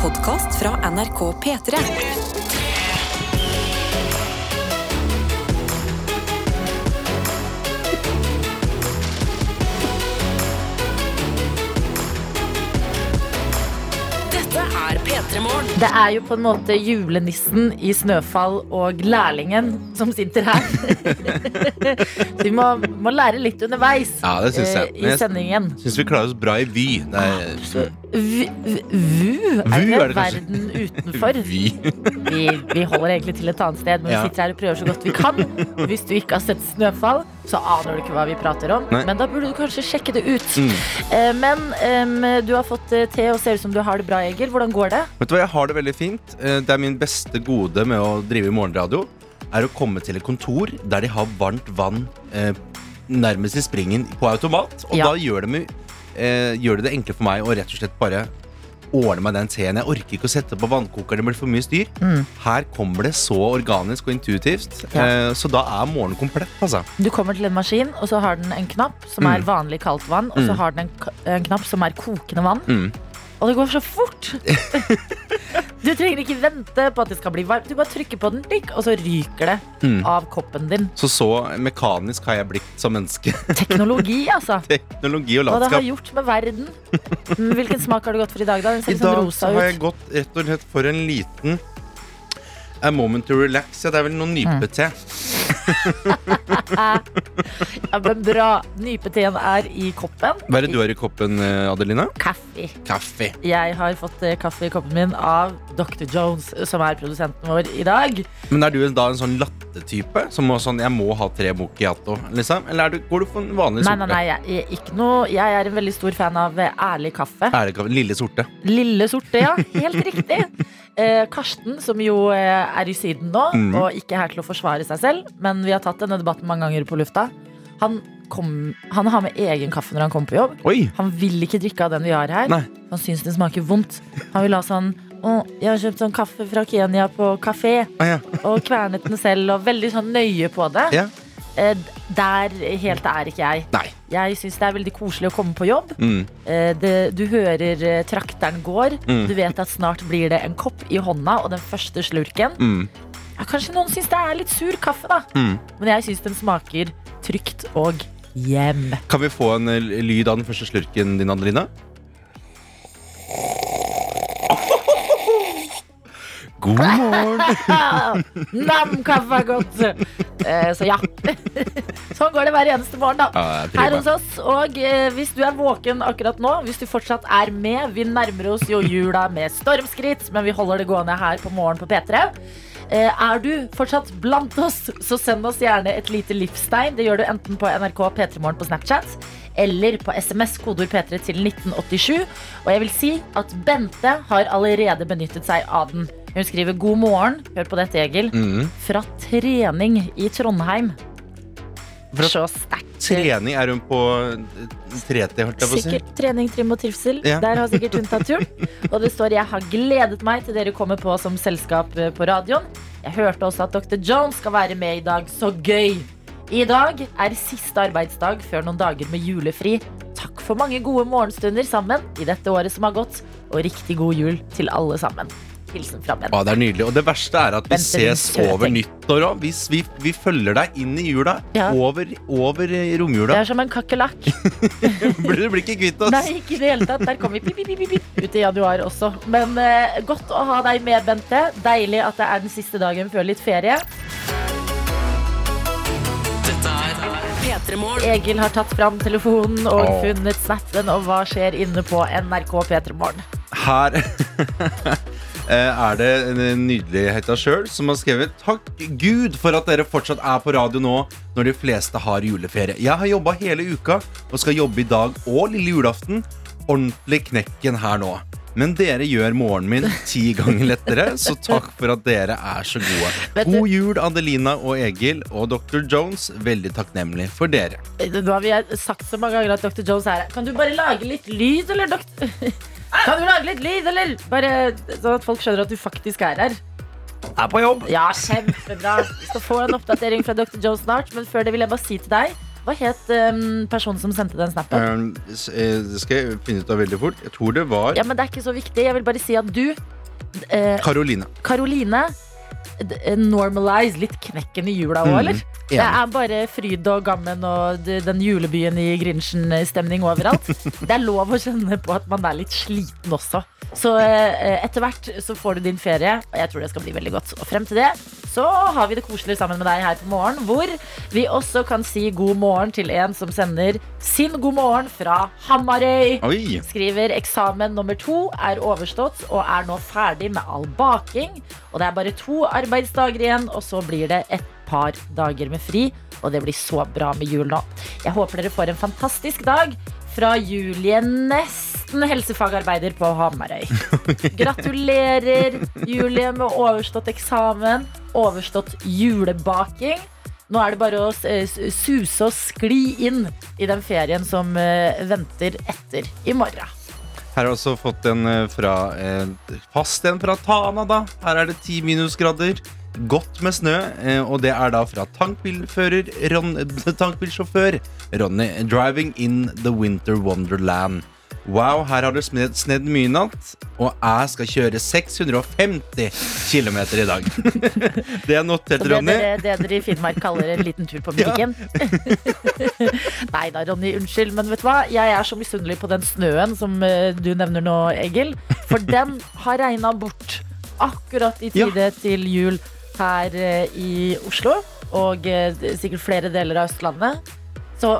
podkast fra NRK P3. Dette er P3 Morgen. Det er jo på en måte julenissen i Snøfall og lærlingen som sitter her. Så vi må, må lære litt underveis Ja, det syns jeg. eh, i jeg sendingen. syns vi klarer oss bra i Vy. Det er, VU er VU det er det verden utenfor. Vi. Vi, vi holder egentlig til et annet sted, men vi sitter her og prøver så godt vi kan. Hvis du ikke har sett Snøfall, så aner du ikke hva vi prater om. Nei. Men da burde du kanskje sjekke det ut. Mm. Eh, Men em, du har fått te til og ser ut som du har det bra, Egil. Hvordan går det? Vet du hva, Jeg har det veldig fint. Eh, Det er min beste gode med å drive i morgenradio. Er å komme til et kontor der de har varmt vann eh, nærmest i springen på automat. Og Ja. da gjør det, meg, eh, gjør det det enkle for meg å rett og slett bare ordne meg den teen. Jeg orker ikke å sette på vannkokeren, det blir for mye styr. Mm. Her kommer det så organisk og intuitivt. Ja. Eh, så da er morgenen komplett, altså. Du kommer til en maskin, og så har den en knapp som Mm. er vanlig kaldt vann, og så Mm. har den en, en knapp som er kokende vann. Og det går så fort! Du trenger ikke vente på at det skal bli varmt. Du bare trykker på den, og så ryker det Mm. av koppen din. Så så mekanisk har jeg blitt som menneske. Teknologi, altså. Teknologi og Hva det har gjort med verden. Hvilken smak har du gått for i dag? da? Den ser I dag har jeg gått rett og slett for en liten A moment to relax. Ja, det er vel noe Mm. nypete. Ja, men bra. Nypeteen er i koppen. Hva er det du har i koppen, eh, Adelina? Kaffe. Kaffe. Jeg har fått eh, kaffe i koppen min av Dr. Jones, som er produsenten vår i dag. Men er du da en sånn lattetype? Som må sånn, jeg må ha tre mochiato, liksom? Eller er du, går du for en vanlig sorte? nei, nei, jeg, er ikke noe, jeg er en veldig stor fan av eh, ærlig kaffe. Ærlig kaffe. lille sorte? Lille sorte, ja. Helt riktig. Eh, Karsten, som jo eh, er i Syden nå, Mhm. og ikke er her til å forsvare seg selv, men vi har tatt denne debatten mange ganger på lufta. Han, kom, han har med egen kaffe når han kommer på jobb. Oi! Han vil ikke drikke av den vi har her. Nei. Han syns den smaker vondt. Han vil ha sånn å, jeg har kjøpt sånn kaffe fra Kenya på kafé, Ah, ja. og kvernet den selv, og veldig sånn nøye på det. ja. Eh, der helt er ikke jeg. Nei. Jeg syns det er veldig koselig å komme på jobb. Mm. Eh, det, du hører eh, trakteren går. Mm. Du vet at snart blir det en kopp i hånda og den første slurken. Mm. Ja, kanskje noen syns det er litt sur kaffe, da. Mm. Men jeg syns den smaker trygt og hjem. Kan vi få en lyd av den første slurken din, Adelina? God morgen! Nam, kaffe er godt! Eh, så ja. sånn går det hver eneste morgen, da. Ja, Her hos oss, og eh, hvis du er våken akkurat nå, hvis du fortsatt er med Vi nærmer oss jo jula med stormskritt, men vi holder det gående her på morgen på P3. Eh, er du fortsatt blant oss, så send oss gjerne et lite livstegn. Det gjør du enten på NRK P3morgen på Snapchat eller på SMS kodeord P3 til 1987. Og jeg vil si at Bente har allerede benyttet seg av den. Hun skriver 'God morgen', hør på dette, Egil, Mm. fra trening i Trondheim. Fra Så sterkt. Trening er hun på eh, 3T, holdt jeg på å si. Sikkert trening, trim og trivsel. Ja. Der har sikkert hun tatt turen. Og det står 'Jeg har gledet meg til dere kommer på som selskap eh, på radioen'. Jeg hørte også at Dr. Jones skal være med i dag. Så gøy! I dag er siste arbeidsdag før noen dager med julefri. Takk for mange gode morgenstunder sammen i dette året som har gått, og riktig god jul til alle sammen. Hilsen fra Bent. Ja, det er nydelig. Og det verste er at vi Bente, din ses søte. over nyttår òg. Vi, vi, vi følger deg inn i jula. Ja. Over, over romjula. Det er som en kakerlakk. Blir du blir ikke kvitt oss. Nei, ikke i det hele tatt. Der kom vi pip, pip, pip, pip, ut i januar også. Men eh, godt å ha deg med, Bente. Deilig at det er den siste dagen før litt ferie. Dette er P3 Morgen. Egil har tatt fram telefonen og oh. funnet snappen, og hva skjer inne på NRK P3 Morgen? Her eh, er det en nydelighet av sjøl som har skrevet Takk Gud for at dere fortsatt er på radio nå når de fleste har juleferie. Jeg har jobba hele uka og skal jobbe i dag og lille julaften. Ordentlig knekken her nå. Men dere gjør morgenen min ti ganger lettere, så takk for at dere er så gode. God jul, Adelina og Egil og Dr. Jones. Veldig takknemlig for dere. Nå har vi sagt så mange ganger at Dr. Jones er her. Kan du bare lage litt lyd, eller, doktor? Kan du lage litt lyd, eller? Bare sånn at folk skjønner at du faktisk er her. Er på jobb. Ja, kjempebra. Vi skal få en oppdatering fra Dr. Jones snart, men før det vil jeg bare si til deg Hva het um, personen som sendte den snappen? Um, Det skal jeg finne ut av veldig fort. Jeg tror det var Ja, men Det er ikke så viktig. Jeg vil bare si at du, eh, Karoline. Normalize litt knekken i jula òg, Mm, eller? Det er bare fryd og gammen og den julebyen i Grinchen-stemning overalt. Det er lov å kjenne på at man er litt sliten også. Så eh, etter hvert så får du din ferie, og jeg tror det skal bli veldig godt. Og frem til det så har vi det koselig sammen med deg her på morgen, hvor vi også kan si god morgen til en som sender sin god morgen fra Hamarøy. Oi! Skriver eksamen nummer to er overstått og er nå ferdig med all baking. Og det er bare to arbeidsdager igjen, og så blir det et par dager med fri. Og det blir så bra med jul nå. Jeg håper dere får en fantastisk dag fra Julie Nesten, helsefagarbeider på Hamarøy. Gratulerer, Julie, med overstått eksamen, overstått julebaking. Nå er det bare å s- suse og skli inn i den ferien som eh, venter etter i morgen. Her har jeg også fått en eh, fra eh, fast en fra Tana, da. Her er det ti minusgrader. Godt med snø, eh, og det er da fra tankbilfører Ron, tankbilsjåfør Ronny. Driving in the winter wonderland. Wow, her har du snedd, snedd mye natt, og jeg skal kjøre 650 km i dag. det er notert, det, Ronny. det dere i Finnmark kaller en liten tur på butikken. Nei da, Ronny, unnskyld, men vet du hva? Jeg er så misunnelig på den snøen som eh, du nevner nå, Egil. For den har regna bort akkurat i tide til jul her eh, i Oslo. Og eh, sikkert flere deler av Østlandet. Så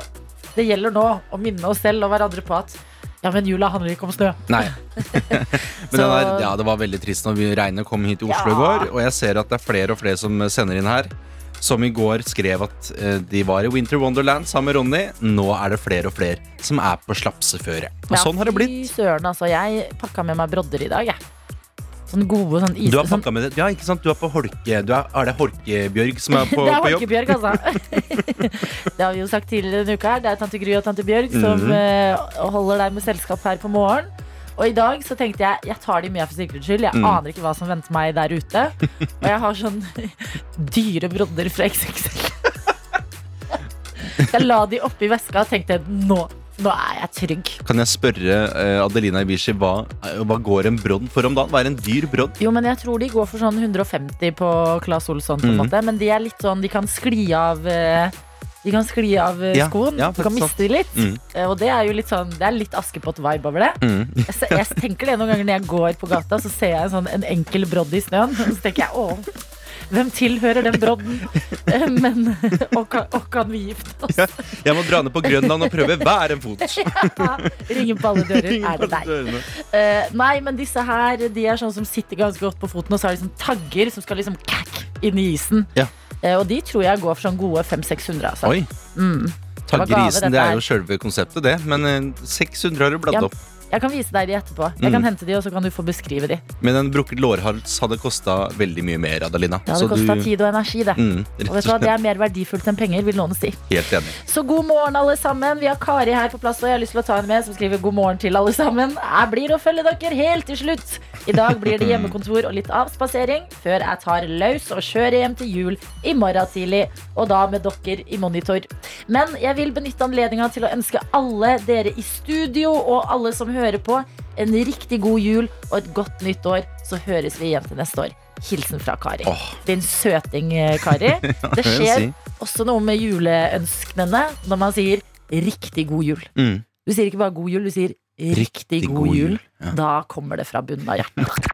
det gjelder nå å minne oss selv og hverandre på at ja, men jula handler ikke om snø. Nei. Men Så- der, ja, det var veldig trist når vi regnet kom hit til Oslo i går. Og jeg ser at det er flere og flere som sender inn her. Som i går skrev at eh, de var i Winter Wonderland sammen med Ronny. Nå er det flere og flere som er på slapseføre. Og Ja, sånn har det blitt. Fy søren, altså. Jeg pakka med meg brodder i dag, jeg. Sånne gode sånn is... Du har sånn pakka med det. Ja, ikke sant? Du er på Holke... Du er, er det Holkebjørg som er på, det er på jobb? Holkebjørg, altså. det har vi jo sagt tidligere denne uka. her. Det er tante Gry og tante Bjørg som Mhm. uh, holder deg med selskap her på morgen. Og i dag så tenkte jeg jeg tar de med for sikkerhets skyld. Jeg Mm. aner ikke hva som venter meg der ute. Og jeg har sånn dyre brodder fra XXL. Jeg la de oppi veska og tenkte nå, nå er jeg trygg. Kan jeg spørre eh, Adelina Ibishi hva, eh, hva går en brodd for om dagen? Hva er en dyr brodd? Jo, men jeg tror de går for sånn 150 på Claes Olsson, på en Mhm. måte. Men de er litt sånn, de kan skli av eh, De kan skli av Ja, skoen. ja, du kan miste de litt. Mm. Og det er jo litt sånn Det er litt Askepott-vibe over det. Mm. Jeg, jeg tenker det noen ganger når jeg går på gata, så ser jeg en, sånn, en enkel brodd i snøen. Så tenker jeg å, hvem tilhører den brodden? Eh, Men og kan, og kan vi gifte oss? Jeg må dra ned på Grønland og prøve hver en fot. Ringe på alle dører. Er det deg? Eh, nei, men disse her De er sånn som sitter ganske godt på foten, og så har de sånn tagger som skal liksom kakk inn i isen. Ja. Eh, og de tror jeg går for sånn gode 500-600. Altså. Oi. Mm. Taggerisen, det det er jo selve konseptet, det. Men eh, 600 har du bladd Ja. opp. Jeg kan vise deg de etterpå. Jeg kan Mm. hente de, og så kan du få beskrive de. Men en brukket lårhals hadde kosta veldig mye mer, Adelina. Det hadde kosta du- tid og energi, det. Mm, Og vet du hva, Det er mer verdifullt enn penger, vil noen si. Helt enig. Så god morgen, alle sammen. Vi har Kari her på plass, og jeg har lyst til å ta henne med, som skriver god morgen til alle sammen. Jeg blir å følge dere helt til slutt. I dag blir det hjemmekontor og litt avspasering, før jeg tar løs og kjører hjem til jul i morgen tidlig. Og da med dere i monitor. Men jeg vil benytte anledninga til å ønske alle dere i studio og alle som hører på, en riktig god jul og et godt nytt år. Så høres vi igjen til neste år. Hilsen fra Kari. Oh. Din søting, eh, Kari. Det skjer også noe med juleønskene når man sier riktig god jul. Mm. Du sier ikke bare god jul, du sier riktig, god, jul. Ja. Da kommer det fra bunnen av hjertet.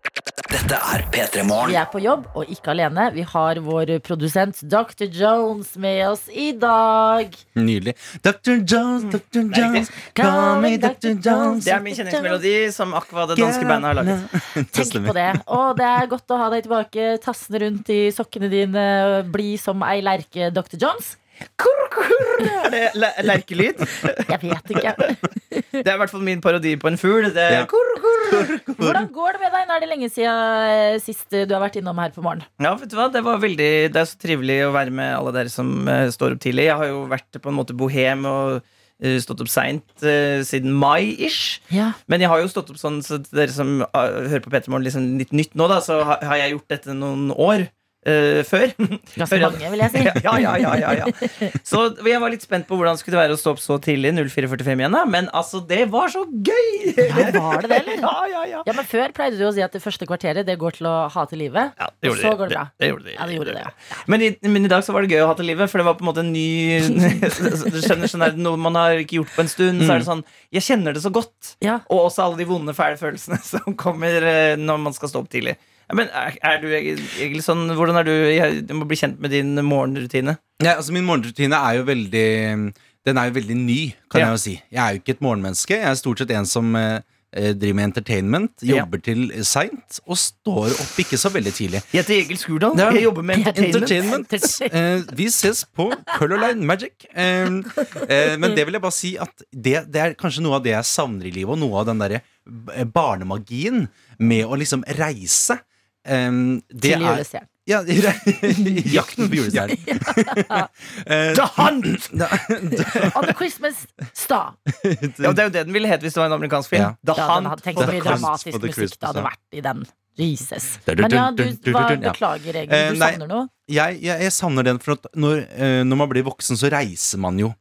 Dette er P3 Morgen. Vi er på jobb, og ikke alene. Vi har vår produsent Dr. Jones med oss i dag. Nydelig. Dr. Jones, Dr. Er Jones, call me Dr. Jones. Det er min kjenningsmelodi som Aqua, det danske bandet, har laget. Tenk på det. Og det er godt å ha deg tilbake. Tassende rundt i sokkene dine, Bli som ei lerke, Dr. Jones. Er det le- lerkelyd? Jeg vet ikke. Det er i hvert fall min parodi på en fugl. Ja. kur, kur. Hvordan går det med deg? Nå er det lenge siden eh, sist du har vært innom her på morgen. Ja, vet du hva? Det var veldig Det er så trivelig å være med alle dere som eh, står opp tidlig. Jeg har jo vært på en måte bohem og eh, stått opp seint uh, siden mai-ish. Ja. Men jeg har jo stått opp sånn, så dere som ah, hører på Peter Morgen liksom litt nytt nå, da, så ha- har jeg gjort dette noen år. Eh, før. Ganske mange, vil jeg si. ja, ja, ja, ja, ja. Så jeg var litt spent på hvordan det skulle være å stå opp så tidlig. 04.45 igjen da Men altså, det var så gøy! Ja, var det det, eller? Ja, ja, ja. Ja, men Før pleide du å si at det første kvarteret det går til å hate livet. Ja, Og så går det bra. Det, det gjorde det. Ja, det gjorde det, ja. Men, i, men i dag så var det gøy å ha til livet, for det var på en måte en ny Du skjønner sånn der, Noe man har ikke gjort på en stund. Så er det sånn Jeg kjenner det så godt. Ja. Og også alle de vonde, fæle følelsene som kommer eh, når man skal stå opp tidlig. Ja, men er, er du egentlig sånn Hvordan er du jeg, Du må bli kjent med din morgenrutine. Ja, altså Min morgenrutine er jo veldig Den er jo veldig ny, kan Ja. jeg jo si. Jeg er jo ikke et morgenmenneske. Jeg er stort sett en som eh, eh, driver med entertainment, Ja. jobber til seint og står opp ikke så veldig tidlig. Jeg heter Egil Skurdal. Ja. Jeg jobber med entertainment. Entertainment. Eh, vi ses på Color Line Magic. Eh, eh, men det vil jeg bare si at det, det er kanskje noe av det jeg savner i livet, og noe av den derre barnemagien med å liksom reise. Eh, det Til er julestjernen. ja, Jakten på julestjernen. Eh, The Hunt! On the Christmas Star. Ja, det er jo det den ville hete hvis det var en amerikansk film. Ja. The Ja, Hunt. hadde tenkt så mye The dramatisk the musikk det hadde vært i den. Jesus. Men ja, du hva, beklager, Egil. Eh, Du savner noe? jeg, jeg, jeg savner den, for at når, eh, når man blir voksen, så reiser man jo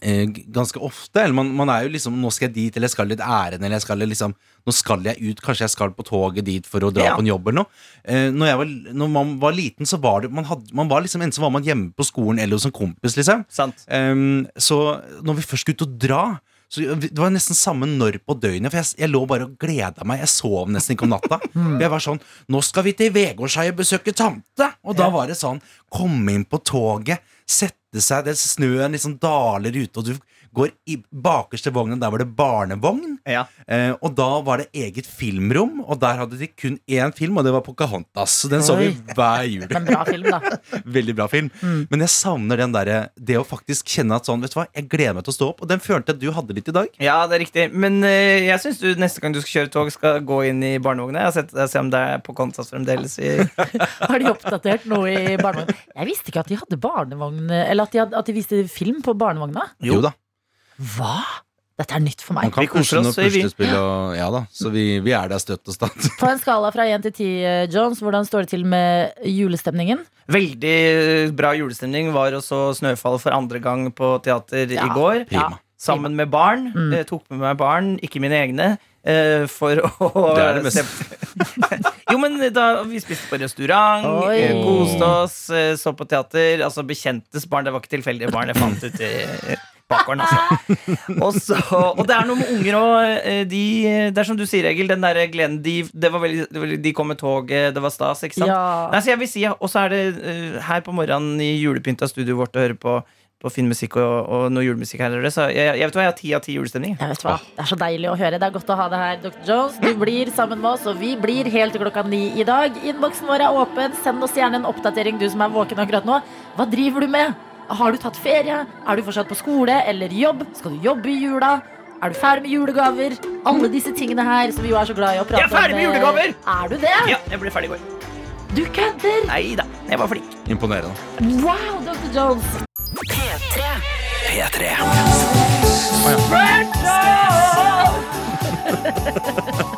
ganske ofte. Eller man, man er jo liksom Nå skal jeg dit, eller jeg skal litt ærend, eller jeg skal liksom Nå skal jeg ut, kanskje jeg skal på toget dit for å dra Ja. på en jobb eller noe. Eh, når, var, når man var liten, så var det Man, hadde, man var liksom enten så var man hjemme på skolen eller hos en kompis, liksom. Sant. Ehm, så når vi først skulle ut og dra så Det var nesten samme når på døgnet. For jeg, jeg lå bare og gleda meg. Jeg sov nesten ikke om natta. For Jeg var sånn Nå skal vi til Vegårshei og besøke tante! Og da var det sånn Komme inn på toget, sette seg, det snøen liksom daler ute, og du går i bakerste vognen. Der var det barnevogn. Ja. Eh, og da var det eget filmrom, og der hadde de kun én film, og det var Pocahontas. Så den så vi hver jul. En bra film, da. Veldig bra film. Men jeg savner den der, det å faktisk kjenne at sånn, vet du hva, jeg gleder meg til å stå opp. Og den følte jeg du hadde litt i dag. Ja, det er riktig. Men eh, jeg syns du neste gang du skal kjøre tog, skal gå inn i barnevogna. Jeg har sett se om det er Pocahontas fremdeles. I Har de oppdatert noe i barnevogna? Jeg visste ikke at de hadde barnevogn Eller at de, hadde, at de viste film på barnevogna. Jo, da. Hva? Dette er nytt for Man meg. kan Vi koser oss, puslespill og Ja da. Så vi, vi er der støtt og statt. På en skala fra 1 til 10, eh, Jones, hvordan står det til med julestemningen? Veldig bra julestemning. Var også Snøfall for andre gang på teater Ja. i går. Prima. Sammen med barn. Mm. Jeg tok med meg barn, ikke mine egne. eh, for å Det er det beste. jo, men da Vi spiste på restaurant, Oi. eh, koste oss, eh, så på teater. Altså bekjentes barn. Det var ikke tilfeldige barn jeg fant ut i bakgården. Altså. Og, så, og det er noe med unger òg. De, det er som du sier, Egil. Den der Glenn de, det var veldig, de kom med toget, det var stas. ikke sant? Ja. Nei, så jeg vil si, Og så er det eh, her på morgenen i julepynta studioet vårt å høre på, på fin musikk og, og noe julemusikk her. Så jeg, jeg vet hva, jeg har ti av ti julestemning. Jeg vet hva, Det er så deilig å høre. Det er godt å ha deg her, Dr. Jones. Du blir sammen med oss, og vi blir helt til klokka ni i dag. Innboksen vår er åpen. Send oss gjerne en oppdatering, du som er våken akkurat nå. Hva driver du med? Har du tatt ferie? Er du fortsatt på skole eller jobb? Skal du jobbe i jula? Er du ferdig med julegaver? Alle disse tingene her som vi jo er så glad i å prate om. Jeg er ferdig med eh, julegaver! Er du det? Ja, jeg ble ferdig i går. Du kødder! Nei da, jeg var flink. Imponerende. Wow, Dr. Jones. P3. P3. Oh, da,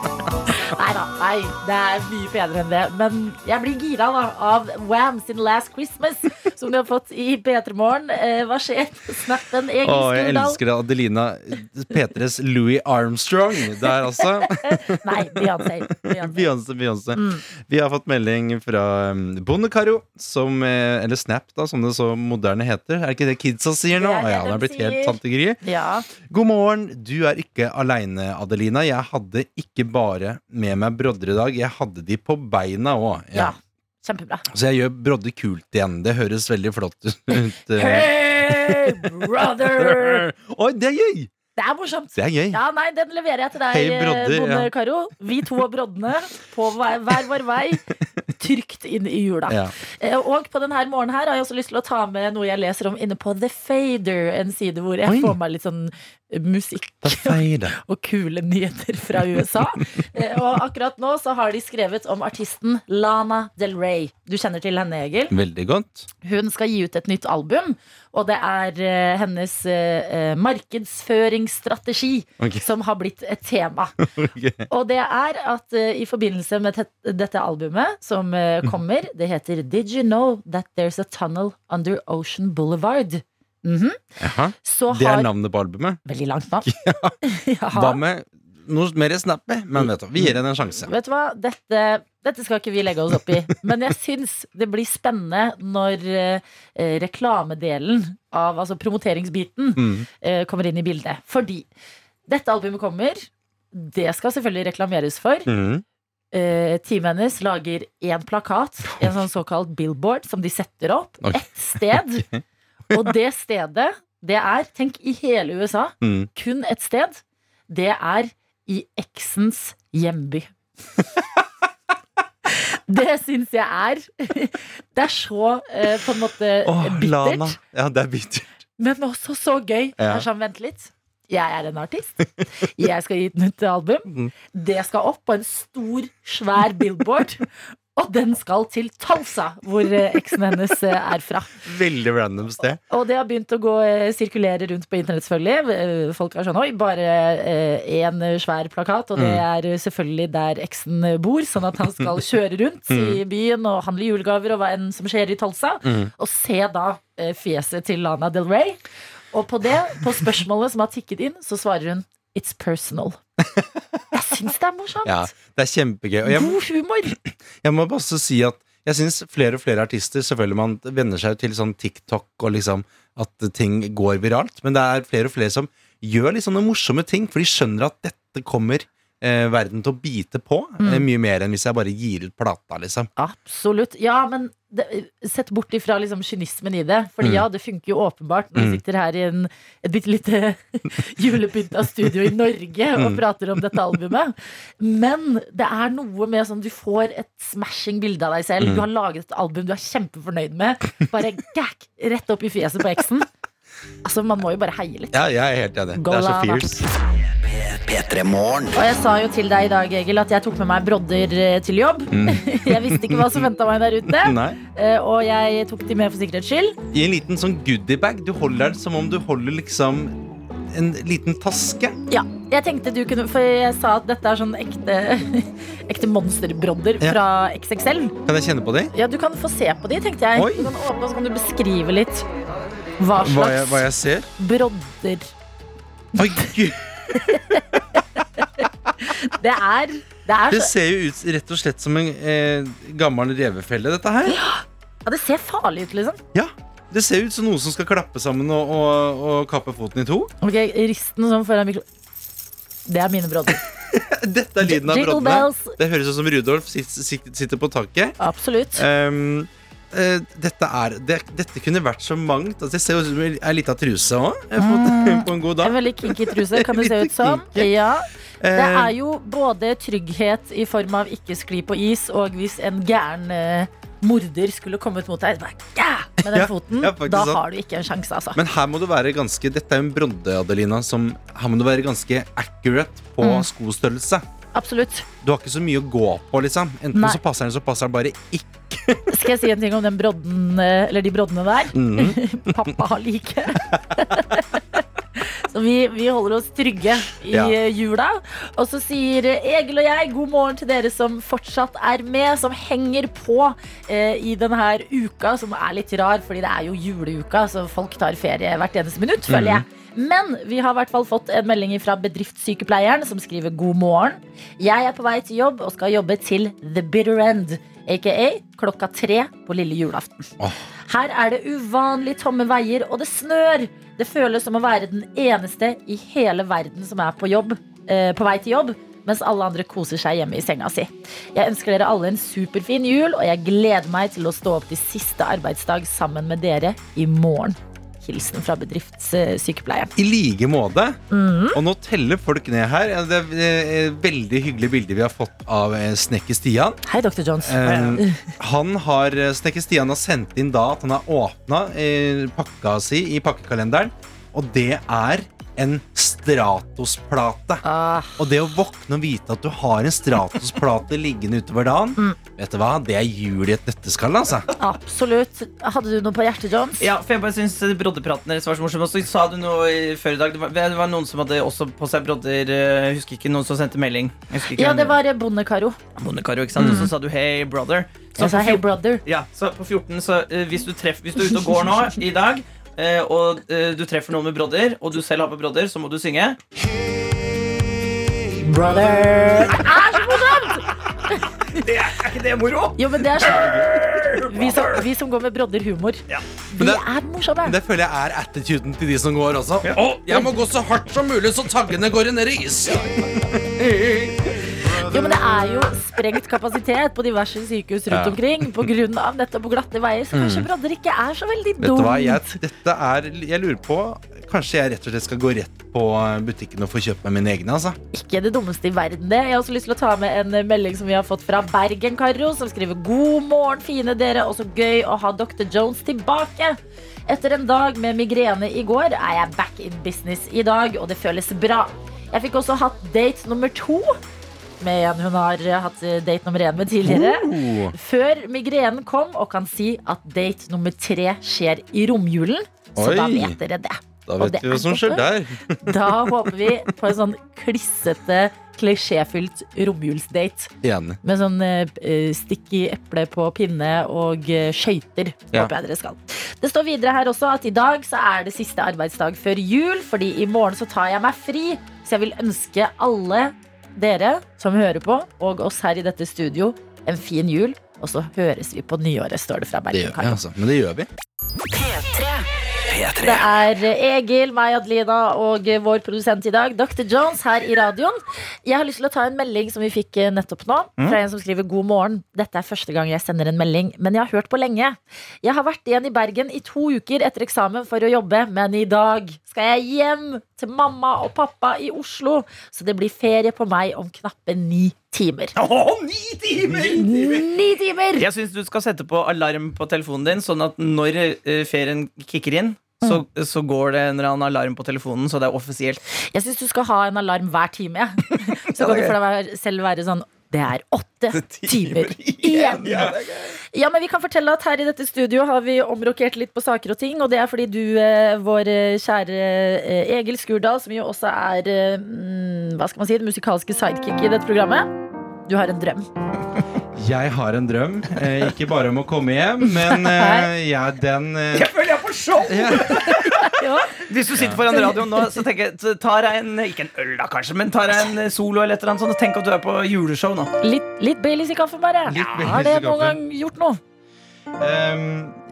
nei, det er mye penere enn det. Men jeg blir gira da, av Wham sin Last Christmas, som de har fått i P3 Morgen. Eh, hva skjer snappen? Egil Å, jeg elsker det. Adelina P3s Louis Armstrong der, altså. Nei, Beyoncé. Beyoncé. Beyoncé, Mm. Vi har fått melding fra um, Bondekaro, som eh, Eller Snap, da, som det så moderne heter. Er ikke det kidsa sier nå? Det det ja, det er blitt helt sier. Ja. God morgen. Du er ikke aleine, Adelina. Jeg hadde ikke bare med meg brodder i dag, jeg hadde de på beina òg. ja. Kjempebra. Så jeg gjør brodder kult igjen. Det høres veldig flott ut. eh. Hey, brother! Oi, det er gøy! Det er morsomt. Det er gøy. Ja, nei, Den leverer jeg til deg, hey, eh, brodder, Bonde ja. Karo. Vi to og broddene på hver vår vei. Trygt inn i jula. Ja. Eh, Og på denne morgenen her har jeg også lyst til å ta med noe jeg leser om inne på The Fader, en side hvor jeg Oi. får meg litt sånn musikk og kule nyheter fra USA. Eh, Og akkurat nå så har de skrevet om artisten Lana Del Rey. Du kjenner til henne, Egil? Veldig godt. Hun skal gi ut et nytt album, og det er eh, hennes markedsføringsstrategi okay. som har blitt et tema. okay. Og det er at i forbindelse med dette albumet som eh, kommer, det heter Did You Know That There's a Tunnel Under Ocean Boulevard? Mm Jaha. Så Det er navnet på albumet. Veldig langt navn. Ja. Hva med noe mer snappy? Men vet du, vi gir henne en sjanse. Vet du hva? Dette, dette skal ikke vi legge oss opp i. Men jeg syns det blir spennende når eh, reklamedelen av altså promoteringsbiten Mm. eh, kommer inn i bildet. Fordi dette albumet kommer. Det skal selvfølgelig reklameres for. Mm. Eh, teamet hennes lager én plakat, en sånn såkalt billboard, som de setter opp Oi. ett sted. Og det stedet, det er, tenk i hele USA, Mm. kun ett sted. Det er i eksens hjemby. Det syns jeg er Det er så eh, på en måte Åh, bittert, Lana. Ja, det er bittert. men også så gøy. Ja. Det er sånn, vent litt. Jeg er en artist. Jeg skal gi ut nytt album. Mm. Det skal opp på en stor, svær billboard. Og den skal til Talsa, hvor eh, eksen hennes eh, er fra. Veldig random sted. Og det har begynt å gå eh, sirkulere rundt på internett, selvfølgelig. Folk er sånn Oi, bare én svær plakat, og det Mm. er selvfølgelig der eksen bor. Sånn at han skal kjøre rundt i byen og handle julegaver og hva enn som skjer i Talsa. Mm. Og se da fjeset til Lana Del Rey. Og på det, på spørsmålet som har tikket inn, så svarer hun It's personal. Jeg syns det er morsomt. Ja, det er kjempegøy. Og jeg, God humor. jeg må bare si at jeg syns flere og flere artister Selvfølgelig man venner seg til sånn TikTok og liksom at ting går viralt, men det er flere og flere som gjør litt sånne morsomme ting, for de skjønner at dette kommer eh, verden til å bite på mm. mye mer enn hvis jeg bare gir ut plata, liksom. Absolutt. Ja, men det, sett bort ifra liksom kynismen i det. Fordi Mm. ja, det funker jo åpenbart når vi Mm. sitter her i en, et bitte lite julepynta studio i Norge og Mm. prater om dette albumet. Men det er noe med sånn du får et smashing bilde av deg selv. Mm. Du har laget et album du er kjempefornøyd med. Bare gakk, rett opp i fjeset på eksen. Altså, man må jo bare heie litt. Ja, jeg er helt enig. Go Det er så fierce. P3 Morgen. Og jeg sa jo til deg i dag, Egil, at jeg tok med meg brodder eh, til jobb. jeg visste ikke hva som venta meg der ute. Mm. Eh, Og jeg tok de med for sikkerhets skyld. I en liten sånn goodiebag. Du holder den som om du holder liksom en liten taske. Ja, jeg tenkte du kunne For jeg sa at dette er sånn ekte Ekte monsterbrodder Ja. fra XXL. Kan jeg kjenne på de? Ja, du kan få se på de, tenkte jeg. Oi. Du kan åpne, så kan du beskrive litt hva Hva jeg, slags hva jeg ser? brodder Oi, gud. Det er Det er Det ser jo ut rett og slett som en eh, gammel revefelle, dette her. Ja, det ser farlig ut, liksom. Ja, Det ser ut som noe som skal klappe sammen og, og, og kappe foten i to. Ok, Risten sånn foran mikro... Det er mine brodder. Dette er lyden av broddene. Det høres ut som Rudolf sitter på taket. Absolutt. Um, eh, dette, er, det, dette kunne vært så mangt. Altså, det ser ut som ei lita truse òg, mm. på en god En veldig kinky truse, kan det se ut som. kinky. Ja. Det Eh, er jo både trygghet i form av ikke skli på is, og hvis en gæren uh, morder skulle kommet mot deg bare, ja, med den foten, ja, da sant. har du ikke en sjanse, altså. Men her må du være ganske Dette er jo en brodde, Adelina, som Her må du være ganske accurate på Mm. skostørrelse. Absolutt. Du har ikke så mye å gå på, liksom. Enten Nei. så passer den, så passer den bare ikke. Skal jeg si en ting om den brodden, eh, eller de broddene der? Mm. Pappa har like. Så vi, vi holder oss trygge i Ja. jula. Og så sier Egil og jeg god morgen til dere som fortsatt er med, som henger på eh, i denne uka, som er litt rar, fordi det er jo juleuka, så folk tar ferie hvert eneste minutt, føler jeg. Men vi har i hvert fall fått en melding fra bedriftssykepleieren som skriver god morgen. Jeg er på vei til jobb og skal jobbe til The Bitter End, aka klokka tre på lille julaften. Oh. Her er det uvanlig tomme veier, og det snør. Det føles som å være den eneste i hele verden som er på jobb, eh, på vei til jobb, mens alle andre koser seg hjemme i senga si. Jeg ønsker dere alle en superfin jul, og jeg gleder meg til å stå opp til siste arbeidsdag sammen med dere i morgen. Hilsen fra bedriftssykepleieren. I like måte. Mm. Og nå teller folk ned her. Det er veldig hyggelig bilde vi har fått av eh, snekker Stian. Hei, Dr. Jones. Eh, han har, Snekker Stian har sendt inn da at han har åpna eh, pakka si i pakkekalenderen. Og det er en Stratos-plate. Ah, Og det å våkne og vite at du har en Stratos-plate liggende utover dagen, Mm. vet du hva? Det er jul i et nøtteskall, altså. absolutt. Hadde du noe på hjertet, Jones? Ja, for jeg bare synes Brodderpraten deres var så morsom. Og så sa du noe før i dag. Det var, det var noen som hadde også på seg brodder. eh, Jeg husker ikke noen som sendte melding. Ja, det var eh, Bondekaro. Bondekaro, ikke sant? Og så sa du 'hey, brother'. Så Jeg sa hey, brother. Ja, så på 14 så eh, hvis, du treff, hvis du er ute og går nå i dag, og eh, du treffer noen med brodder, og du selv har på brodder, så må du synge. Brother. er så morsomt! Det Er ikke det moro? Jo, men det er sånn Vi som, vi som går med brodder-humor, Ja. vi det- er morsomme. Det føler jeg er attituden til de som går også. Å, jeg må gå så hardt som mulig, så taggene går ned i is. Jo, men Det er jo sprengt kapasitet på diverse sykehus rundt Ja. omkring pga. nettopp glatte veier, så kanskje brodder ikke er så veldig Vet du hva, jeg, dette er, jeg lurer på Kanskje jeg rett og slett skal gå rett på butikken og få kjøpt meg mine egne. altså Ikke det dummeste i verden, det. Jeg har også lyst til å ta med en eh, melding som vi har fått fra Bergen-Karo, som skriver God morgen, fine dere, og så gøy å ha Dr. Jones tilbake. Etter en dag med migrene i går er jeg back in business i dag, og det føles bra. Jeg fikk også hatt date nummer to med en hun har hatt eh, date nummer én med tidligere. Oh. Før migrenen kom, og kan si at date nummer tre skjer i romjulen. Så Oi. da vet dere det. Da vet vi hva som skjer der. Da håper vi på en sånn klissete, klisjéfylt romjulsdate. Enig. Med sånn uh, stikk i eple på pinne og uh, skøyter. Ja. Håper jeg dere skal. Det står videre her også at i dag så er det siste arbeidsdag før jul, fordi i morgen så tar jeg meg fri. Så jeg vil ønske alle dere som hører på, og oss her i dette studio, en fin jul. Og så høres vi på nyåret, står det fra Det gjør vi, altså. Men det gjør vi. Det er Egil, meg, Adelina og vår produsent i dag, Dr. Jones, her i radioen. Jeg har lyst til å ta en melding som vi fikk eh, nettopp nå, fra en som skriver God morgen. Dette er første gang jeg sender en melding, men jeg har hørt på lenge. Jeg har vært igjen i Bergen i to uker etter eksamen for å jobbe, men i dag skal jeg hjem til mamma og pappa i Oslo, så det blir ferie på meg om knappe ni timer. Oh, ni timer! Ni timer! Jeg syns du skal sette på alarm på telefonen din, sånn at når eh, ferien kicker inn, så, så går det en eller annen alarm på telefonen, så det er offisielt. Jeg syns du skal ha en alarm hver time. Ja. Så kan du for deg selv være sånn Det er åtte timer igjen! Ja, men vi kan fortelle at her i dette studio har vi omrokert litt på saker og ting. Og det er fordi du, eh, vår eh, kjære eh, Egil Skurdal, som jo også er mm, hva skal man si, den musikalske sidekick i dette programmet, du har en drøm. Jeg har en drøm. Eh, ikke bare om å komme hjem, men jeg, den Jeg føler jeg er på show! Hvis du sitter foran radioen nå, så tenker jeg tar jeg en Ikke en øl, da, kanskje, men tar jeg en solo eller et eller annet sånt, og tenk at du er på juleshow nå. Litt, litt Baileys i kaffen, bare. Litt Ja, har det noen gang gjort noe? Um,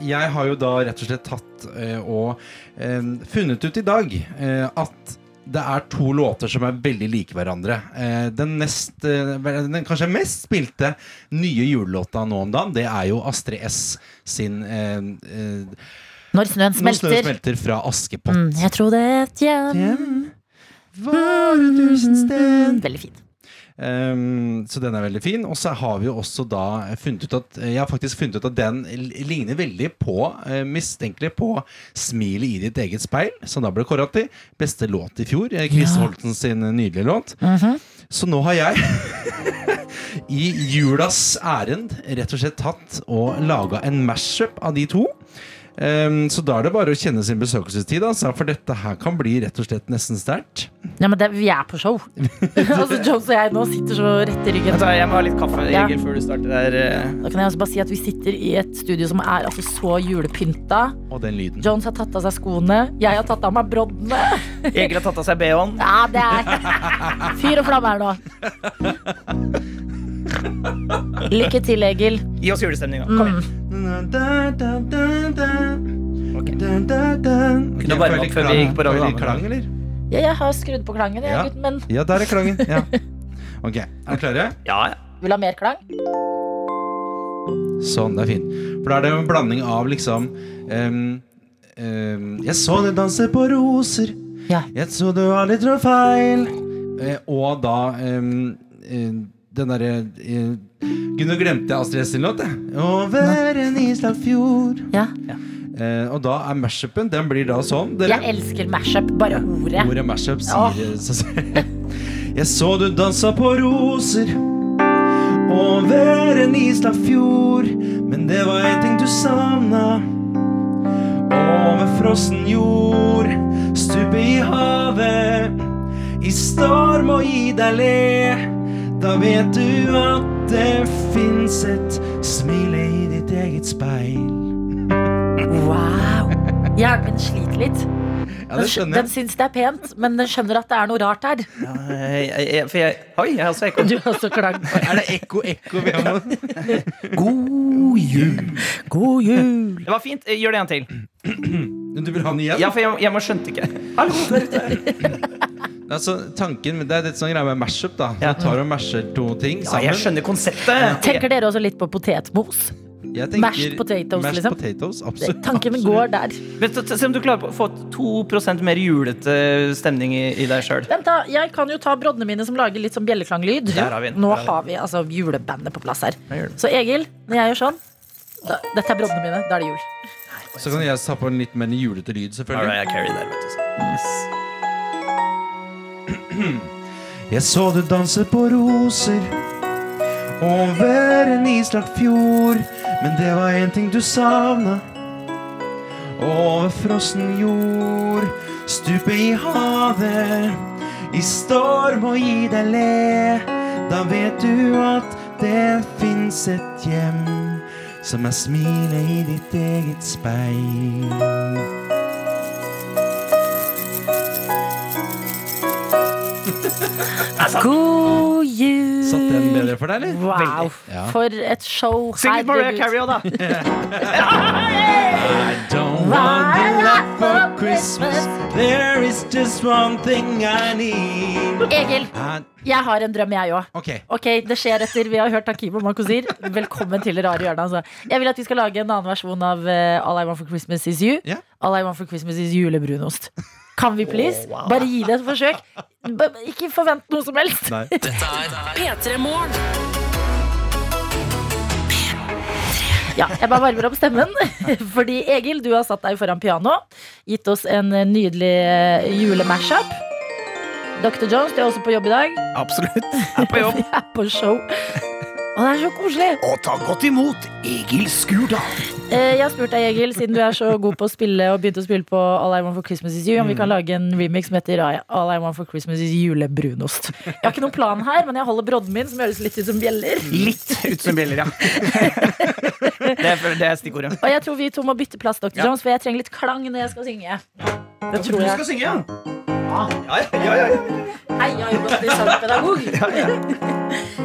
jeg har jo da rett og slett tatt uh, og eh, funnet ut i dag uh, at det er to låter som er veldig like hverandre. Uh, den, nest, eh, den kanskje mest spilte nye julelåta nå om dagen, det er jo Astrid S sin eh, eh, Når snøen Når snøen smelter. smelter fra Askepott. Mm, jeg trodde et hjem Hjem var et tusen sted Veldig fin. Um, så den er veldig fin. Og så har vi jo også da funnet ut at Jeg har faktisk funnet ut at den ligner veldig på uh, mistenkelig på 'Smilet i ditt eget speil', som da ble kåra til beste låt i fjor. eh, Chris Ja. Holten sin nydelige låt. Mhm. Så nå har jeg i julas ærend rett og slett tatt og laga en mashup av de to. Um, så da er det bare å kjenne sin besøkelsestid, altså, for dette her kan bli rett og slett nesten sterkt. Ja, men det, vi er på show. altså, Jones og jeg nå sitter så rett i ryggen. Altså, Jeg må ha litt kaffe Ja. Før du starter der. eh. Da kan jeg også bare si at Vi sitter i et studio som er altså så julepynta. Og den lyden. Jones har tatt av seg skoene. Jeg har tatt av meg broddene. Egil har tatt av seg BH-en. Ja, det er fyr og flamme her nå. Lykke til, Egil. Gi oss julestemninga. Kom igjen. Ok. Kunne du varme opp før vi gikk på radio, klang, eller? Ja, jeg har skrudd på klangen, jeg, Ja. gutten min. Ja, der er klangen. Ja. Ok, er dere klare? Ja, ja. Vil du ha mer klang? Sånn, det er fint. For da er det en blanding av liksom um, um, Jeg så deg danse på roser, Ja. jeg så du har litt feil. Eh, og da um, den derre eh, Gud, nå glemte jeg Astrid S sin låt, jeg. Over en islagt fjord. Ja. Eh, og da er mashupen Den blir da sånn. Dere. Jeg elsker mashup. Bare ordet. Ordet mashup sier så, Jeg så du dansa på roser over en islagt fjord, men det var en ting du savna. Over frossen jord, stupe i havet, i storm og i deg le. Da vet du at det fins et smile i ditt eget speil. Wow. Hjernen min sliter litt. Ja, det Den, jeg. den syns det er pent, men den skjønner at det er noe rart her. Ja, jeg, jeg, jeg, for jeg, oi, jeg har også ekko. Du har også klang. Er det ekko, ekko vi har nå? God jul. God jul. Det var fint. Gjør det en til. Du vil ha den igjen? Ja, for jeg, jeg må skjønte ikke. Hallo. Altså, tanken, Det er litt sånn greie med mashup. da Ja. Du tar og masher to ting sammen. Ja, jeg skjønner konseptet. Tenker dere også litt på potetmos? Jeg tenker- Mashed potatoes, mashed liksom. potatoes, absolutt. Tanken absolutt. går der. Men, Se om du klarer å få 2 mer julete stemning i, i deg sjøl. Jeg kan jo ta broddene mine som lager litt sånn bjelleklanglyd. Har. Nå Der har vi altså julebandet på plass her. Så Egil, når jeg gjør sånn da, Dette er broddene mine. Da er det jul. Så kan jeg ta på en litt mer julete lyd, selvfølgelig. All right, I carry that, vet du. Jeg så du danse på roser over en islagt fjord, men det var en ting du savna. Over frossen jord, stupe i havet, i storm og gi deg le. Da vet du at det fins et hjem som er smilet i ditt eget speil. God jul! Satt den bedre for deg, eller? Wow. Ja. For et show. Syng litt Mariah. Carey òg, da. I don't want a lot for Christmas. There is just one thing I need. Egil, jeg har en drøm, jeg òg. Okay. Ok, det skjer etter vi har hørt Hakim og Makosir. Velkommen til det Rare hjørnet. Altså. Jeg vil at vi skal lage en annen versjon av uh, All I Want for Christmas Is You. Yeah. All I Want for Christmas Is julebrunost. Kan vi please? Bare gi det et forsøk. B ikke forvent noe som helst. Nei. Dette er P3 Morgen. Ja, jeg bare varmer opp stemmen. Fordi Egil, du har satt deg foran piano. Gitt oss en nydelig eh, julemashup. Dr. Jones, du er også på jobb i dag. Absolutt. Jeg Er på jobb. Jeg er på show. Og det er så koselig. Og ta godt imot Egil Skurdal. Eh, Jeg har spurt deg, Egil, siden du er så god på å spille og begynte å spille på All I Want for Christmas Is You, om vi kan lage en remix som heter All I Want for Christmas Is julebrunost. Jeg har ikke noen plan her, men jeg holder brodden min, som høres litt ut som bjeller. Litt ut som bjeller, ja. Det er, det er stikkordet. Og jeg tror vi to må bytte plass, Dr. Ja. Jones, for jeg trenger litt klang når jeg skal synge. Det tror jeg. synge, ja? Ja, ja, ja, ja. Hei, jeg har jo gått i sangpedagog.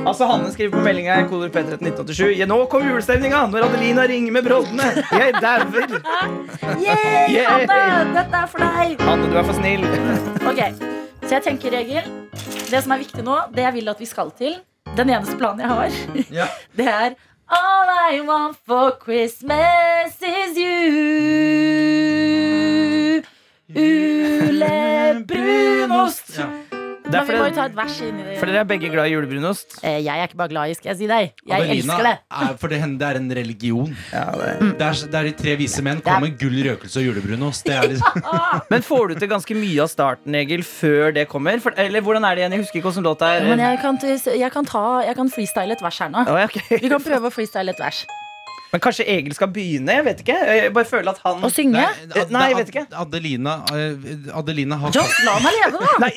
Altså Hanne skriver på meldinga i koder P131987 ja, Nå kom julestemninga når Adelina ringer med broddene. Jeg dauer. Yeah, Yay. Hanne, Dette er for deg. Hanne, du er for snill. Ok, Så jeg tenker, Egil, det som er viktig nå, det jeg vil at vi skal til, den eneste planen jeg har, Ja. det er All I want for Christmas is you. Ulebrunost. Ja. Det er Men vi må jo ta et vers inn det. for dere er begge glad i julebrunost. Eh, Jeg er ikke bare glad i, skal jeg si deg. Jeg Adelina elsker det. Er, for det, det er en religion. Ja, det. Det er, det er de tre vise menn. Det er- Kom med gull, røkelse og julebrunost. Det er liksom, Men får du til ganske mye av starten, Egil, før det kommer? For, eller hvordan er det igjen? Jeg husker ikke hvordan låta er. Men jeg kan, jeg kan, ta, jeg kan freestyle et vers her nå. Oh, okay. Vi kan prøve å freestyle et vers. Men kanskje Egil skal begynne? Jeg vet ikke. Jeg bare føler at han Å synge? Ad- Nei, jeg vet ikke. Adelina, eh, Adelina har Just la meg leve, da! Nei.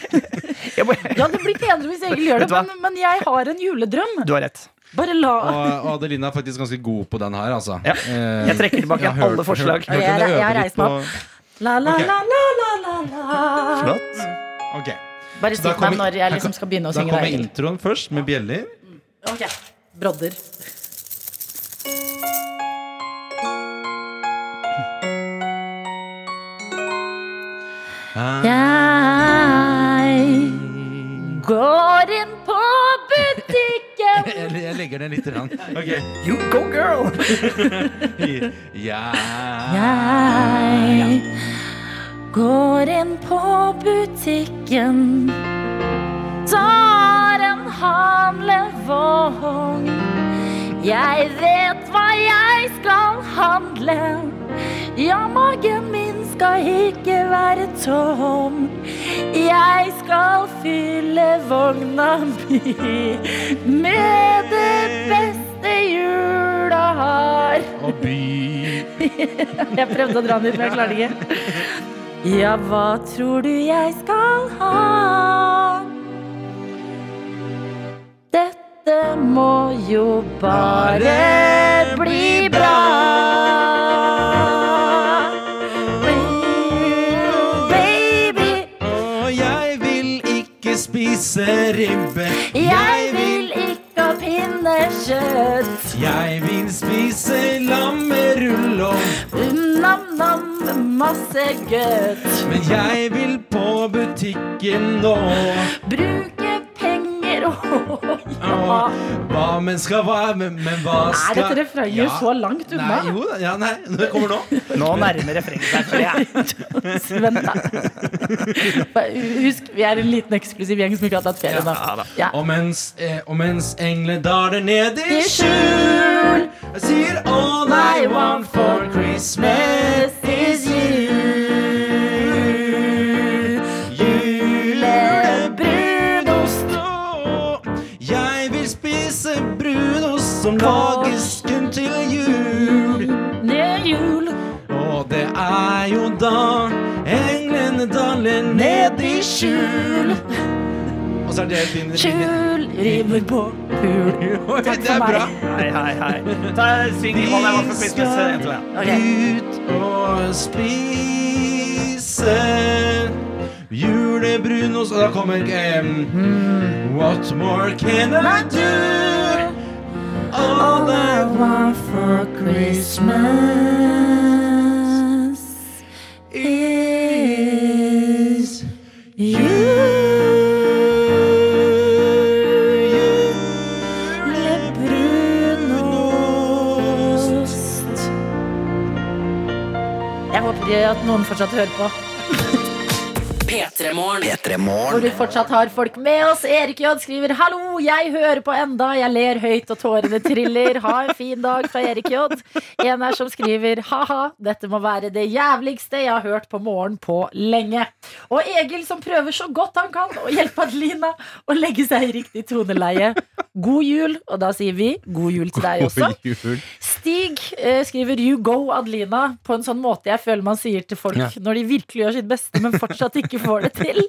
Jeg bare, Ja, Det blir penere hvis Egil gjør det, men, men jeg har en juledrøm. du har rett. Bare la og, Adelina er faktisk ganske god på den her, altså. Ja. Eh, Jeg trekker tilbake jeg alle forslag. Hørt, hørt, Jeg- jeg har reist meg på La, la, la, la, la, la, la. Flott. Ok, Bare si meg når jeg liksom skal begynne å synge. kommer da, kommer introen først, med bjeller. Ok, Brodder. Jeg går inn på butikken. Jeg, jeg legger den litt. Rann. Ok. You go, girl! Ja. Jeg går inn på butikken. Tar en handlevogn. Jeg vet hva jeg skal handle. Ja, magen min skal ikke være tom. Jeg skal fylle vogna mi med det beste jula har. Og by Jeg prøvde å dra den ut, men jeg klarte ikke. Ja, hva tror du jeg skal ha? Dette må jo bare bli bra. Ribbe. jeg vil ikke ha pinnekjøtt. Jeg vil spise lammerull og Nam-nam, masse godt. Men jeg vil på butikken nå. Bruke penger og ja. Hva men skal hva Men, men hva Er skal dette refrenget så langt unna? Nei, jo da. Ja, nei, det kommer nå. Nå nærmer refrenget seg. for jeg. Vent, da. Husk, vi er en liten eksklusiv gjeng som ikke har tatt ferie nå. Ja. Ja. Og mens, eh, og mens englene daler ned i skjul, sier all I want for Christmas is er jo da englene daler ned i skjul. Og så er det din skjul, river på pul. Takk det for er meg. bra. Hei, hei, hei. Ta Syng I Want for Christmas. en til, ja. Ok. Ut og spise julebrunost Og da kommer um, What more can I do? All I want for Christmas is you. Jeg håper at noen fortsatt hører på. P3 Morgen. P3 Hvor vi fortsatt har folk med oss. Erik J skriver 'Hallo, jeg hører på enda'. Jeg ler høyt og tårene triller. Ha en fin dag fra Erik J. En er som skriver 'Ha-ha, dette må være det jævligste jeg har hørt på morgen på lenge'. Og Egil som prøver så godt han kan å hjelpe Adelina å legge seg i riktig toneleie. God jul, og da sier vi god jul til deg også. Jul. Stig eh, skriver 'You go, Adelina' på en sånn måte jeg føler man sier til folk Ja. når de virkelig gjør sitt beste, men fortsatt ikke får det til.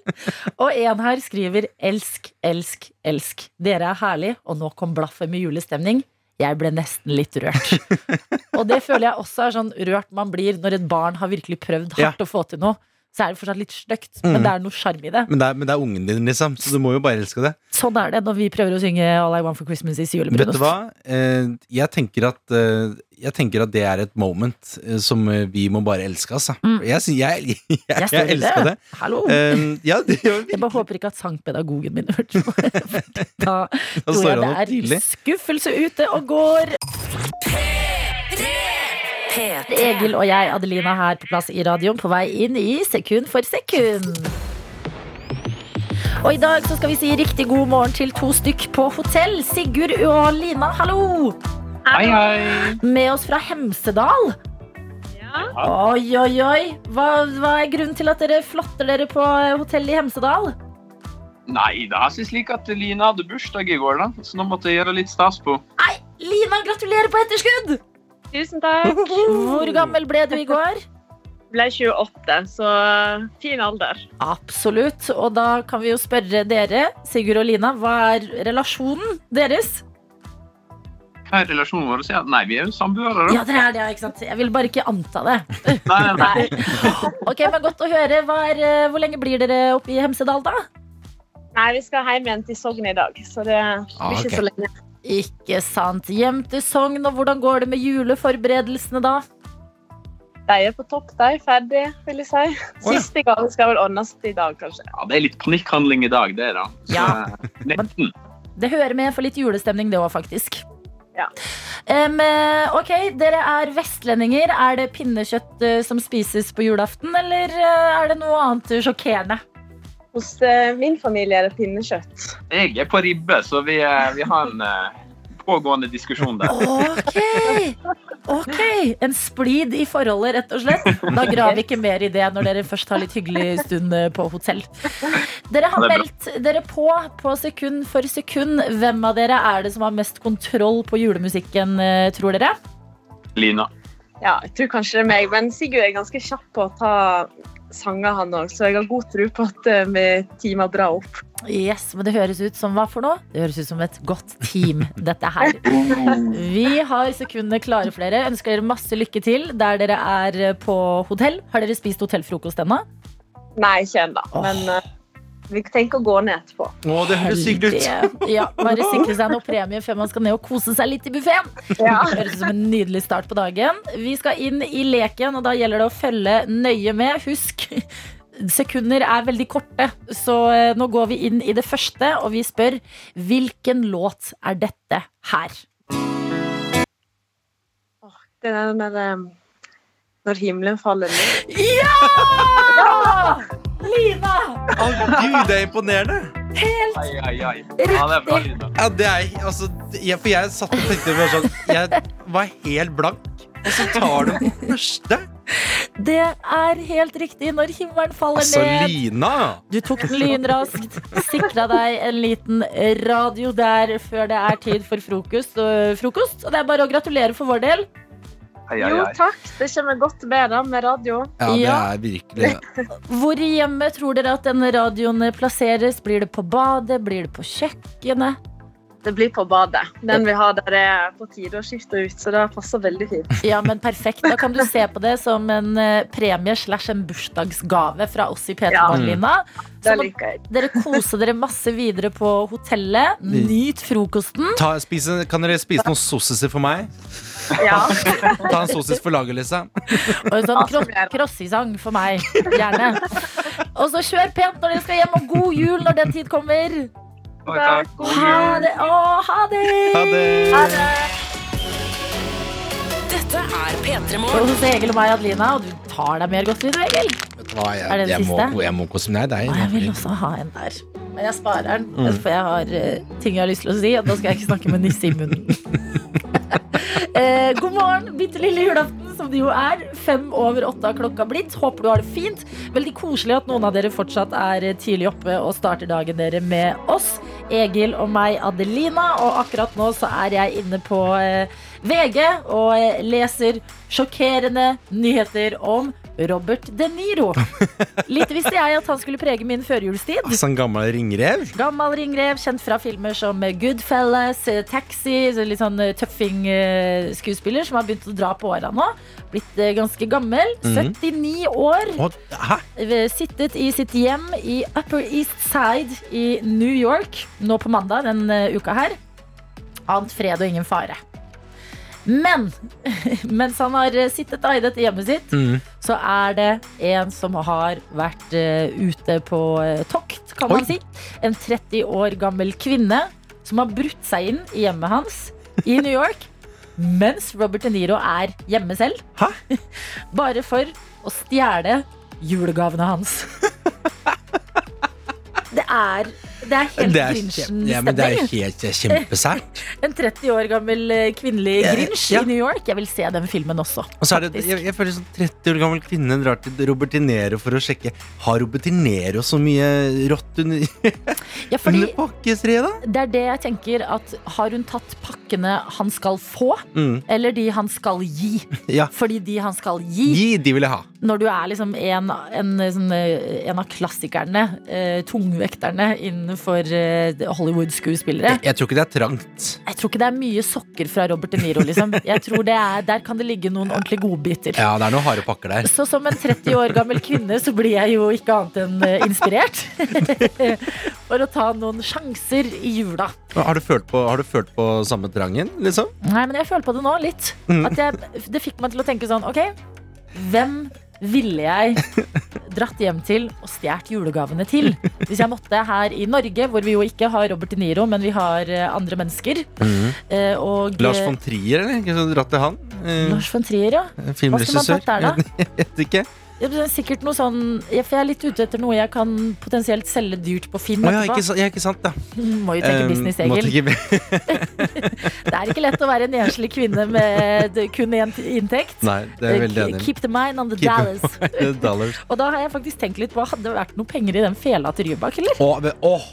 Og en her skriver 'Elsk, elsk, elsk'. Dere er herlig, og nå kom blaffet med julestemning. Jeg ble nesten litt rørt. Og det føler jeg også er sånn rørt man blir når et barn har virkelig prøvd hardt å få til noe. Så er det fortsatt litt stygt, men det er noe sjarm i det. Men det, er, men det er ungen din, liksom, så du må jo bare elske det. Sånn er det når vi prøver å synge All I Want for Christmas is Vet du hva? Eh, jeg, tenker at, eh, jeg tenker at det er et moment eh, som vi må bare elske, altså. Mm. Jeg, jeg, jeg, jeg, elsker det. Hallo. Eh, ja, det Jeg bare håper ikke at sangpedagogen min hørte på. Da Da tror jeg det er skuffelse ute og går. Egil og jeg, Adelina, her på plass i radioen, på vei inn i Sekund for sekund. Og i dag så skal vi si riktig god morgen til to stykk på hotell. Sigurd og Lina, hallo! Hei, hei. Med oss fra Hemsedal. Ja. Oi, oi, oi. Hva, hva er grunnen til at dere flotter dere på hotellet i Hemsedal? Nei, det er slik at Lina hadde bursdag i går, da, så nå måtte jeg gjøre litt stas på. Nei, Lina, gratulerer på etterskudd! Tusen takk. Hvor gammel ble du i går? Ble 28, så fin alder. Absolutt. Og da kan vi jo spørre dere, Sigurd og Lina, hva er relasjonen deres? Hva er relasjonen vår? Ja, Nei, vi er jo samboere, da. Ja, dere er det, ikke sant? Jeg vil bare ikke anta det. Nei, nei, nei. Ok, men Godt å høre. Hva er, eh, hvor lenge blir dere oppe i Hemsedal, da? Nei, vi skal hjem igjen til Sogn i dag, så det Ah, blir ikke så lenge. Ikke sant. Hjem til Sogn, og hvordan går det med juleforberedelsene da? De er på topp, de. Ferdig, vil jeg si. ja. Siste gang skal vel ordnes i dag, kanskje. Ja, det er litt panikkhandling i dag, det, da. Så, Ja. Nesten. Det hører med for litt julestemning, det òg, faktisk. Ja. Eh, ok, dere er vestlendinger. Er det pinnekjøtt eh, som spises på julaften, eller eh, er det noe annet sjokkerende? Hos eh, min familie er det pinnekjøtt. Jeg er på ribbe, så vi, eh, vi har en eh, pågående diskusjon der. Ok, ok En splid i forholdet, rett og slett. Da graver vi ikke mer i det når dere først har litt hyggelig stund på hotell. Dere har meldt dere på på sekund for sekund. Hvem av dere er det som har mest kontroll på julemusikken, tror dere? Lina. Ja, jeg tror kanskje det er meg, men Sigurd er ganske kjapp på å ta sanger, han òg, så jeg har god tro på at eh, vi teamer bra opp. Yes, men det høres ut som hva for noe? Det høres ut som et godt team, dette her. Vi har sekundene klare for dere. Ønsker dere masse lykke til der dere er på hotell. Har dere spist hotellfrokost ennå? Nei, ikke ennå, men eh, vi tenker å gå ned etterpå. Å, det høres hyggelig ut. Ja, bare sikre seg noe premie før man skal ned og kose seg litt i buffeen. Ja. Høres ut som en nydelig start på dagen. Vi skal inn i leken, og da gjelder det å følge nøye med. Husk, sekunder er veldig korte, så eh, nå går vi inn i det første, og vi spør hvilken låt er dette her? Det er den der eh, Når himmelen faller ned. Ja! Lina! Å, Gud, det er imponerende. Ai, ai, ai. Ja, det er bra, Lina. Ja, det er, altså, jeg, for jeg satt og tenkte bare sånn Jeg var helt blank, og så tar du den første. Det er helt riktig. Når himmelen faller Altså, ned. Lina. Du tok den lynraskt, sikra deg en liten radio der før det er tid for frokost. Og, frokost. og det er bare å gratulere for vår del. Ai, hei. Jo, takk. Det kommer godt med da, med radio. Ja, det Ja. er virkelig det. Hvor i hjemmet tror dere at denne radioen plasseres? Blir det på badet? Blir det på kjøkkenet? Det blir på badet. Den vi har der er på tide å skifte ut, så det passer veldig fint. Ja, men perfekt. Da kan du se på det som en eh, premie slash en bursdagsgave fra oss i P3 Ja. Morgen, Så Det må dere kose dere masse videre på hotellet. Nyt frokosten. Ta, spise, kan dere spise noen sossiser for meg? Ja. Ta en sosis for laget, liksom. Og en sånn kro crossisang for meg. Gjerne. Og så kjør pent når dere skal hjem, og god jul når den tid kommer. Takk. God Ha det. Å, ha det. Ha det. Ha det. Dette er P3 Og Morgen. hos Egil og meg, Adelina, og du tar deg mer godteri, du, Egil. Vet du hva, jeg, Er det den jeg, må, siste? jeg må kose meg. Nei, Og det jeg vil også ha en der. Men jeg sparer den, Mm. for jeg har uh, ting jeg har lyst til å si. Og da skal jeg ikke snakke med nisse i munnen. Eh, god morgen, bitte lille julaften, som det jo er. Fem over åtte har klokka blitt. Håper du har det fint. Veldig koselig at noen av dere fortsatt er tidlig oppe og starter dagen dere med oss. Egil og meg, Adelina. Og akkurat nå så er jeg inne på eh, VG og eh, leser sjokkerende nyheter om Robert De Niro. Litt visste jeg at han skulle prege min førjulstid. Altså, en gammel ringrev. Gammel ringrev, kjent fra filmer som Goodfellas, eh, Taxi. Litt sånn eh, tøffing eh, som har begynt å dra på åra nå. Blitt ganske gammel. Mhm. 79 år. Hæ? Sittet i sitt hjem i Upper East Side i New York nå på mandag den uka her. Ant fred og ingen fare. Men mens han har eh, sittet da i hjemmet sitt, Mm. så er det en som har vært uh, ute på eh, tokt, kan man si. En 30 år gammel kvinne som har brutt seg inn i hjemmet hans i New York. Mens Robert De Niro er hjemme selv. Hæ? Bare for å stjele julegavene hans. Det er, det er helt ja, men det er Grinchen-stemning. helt kjempesært. En 30 år gammel eh, kvinnelig Grinch Ja. i New York. Jeg vil se den filmen også. Og så er det, jeg, jeg føler sånn 30 år gammel kvinne drar til Robert De Niro for å sjekke Har Robert De Niro så mye rått under, Ja, under pakkestreet, da? det er det jeg tenker at Har hun tatt pakkene han skal få, Mm. eller de han skal gi? Ja. Fordi de han skal gi, Gi, de vil jeg ha. når du er liksom en, en, sånn, eh, en av klassikerne, eh, tungvekterne innenfor eh, Hollywood-skuespillere. Jeg tror ikke det er trangt. Jeg tror ikke det er mye sokker fra Robert De Niro. Liksom. Jeg tror det er, Der kan det ligge noen ordentlige godbiter. Ja, det er noen harde pakker der. Så som en 30 år gammel kvinne så blir jeg jo ikke annet enn eh, inspirert. For å ta noen sjanser i jula. Har du følt på, har du følt på samme trangen, liksom? Nei, men jeg føler på det nå, litt. At jeg, det fikk meg til å tenke sånn Ok, hvem ville jeg dratt hjem til og stjålet julegavene til? Hvis jeg måtte her i Norge, hvor vi jo ikke har Robert De Niro, men vi har eh, andre mennesker. Eh, og Lars eh, von Trier, eller? Ikke så dratt til han? Lars von Trier, ja. filmregissør. Hva skulle man tatt der, da? Jeg vet ikke. Ja, det er sikkert noe sånn ja, For jeg er litt ute etter noe jeg kan potensielt selge dyrt på Finn Oh, ja, ikke, ja, ikke sant, da. Må jo tenke Um, business, måtte Egil. ikke- Det er ikke lett å være en enslig kvinne med d- kun én inntekt. Nei, det er jeg veldig enig i. Keep the mind on the Keep- dollars. Dollars. Og da har jeg faktisk tenkt litt på Hadde det vært noe penger i den fela til Rybak, eller? Å, men- åh,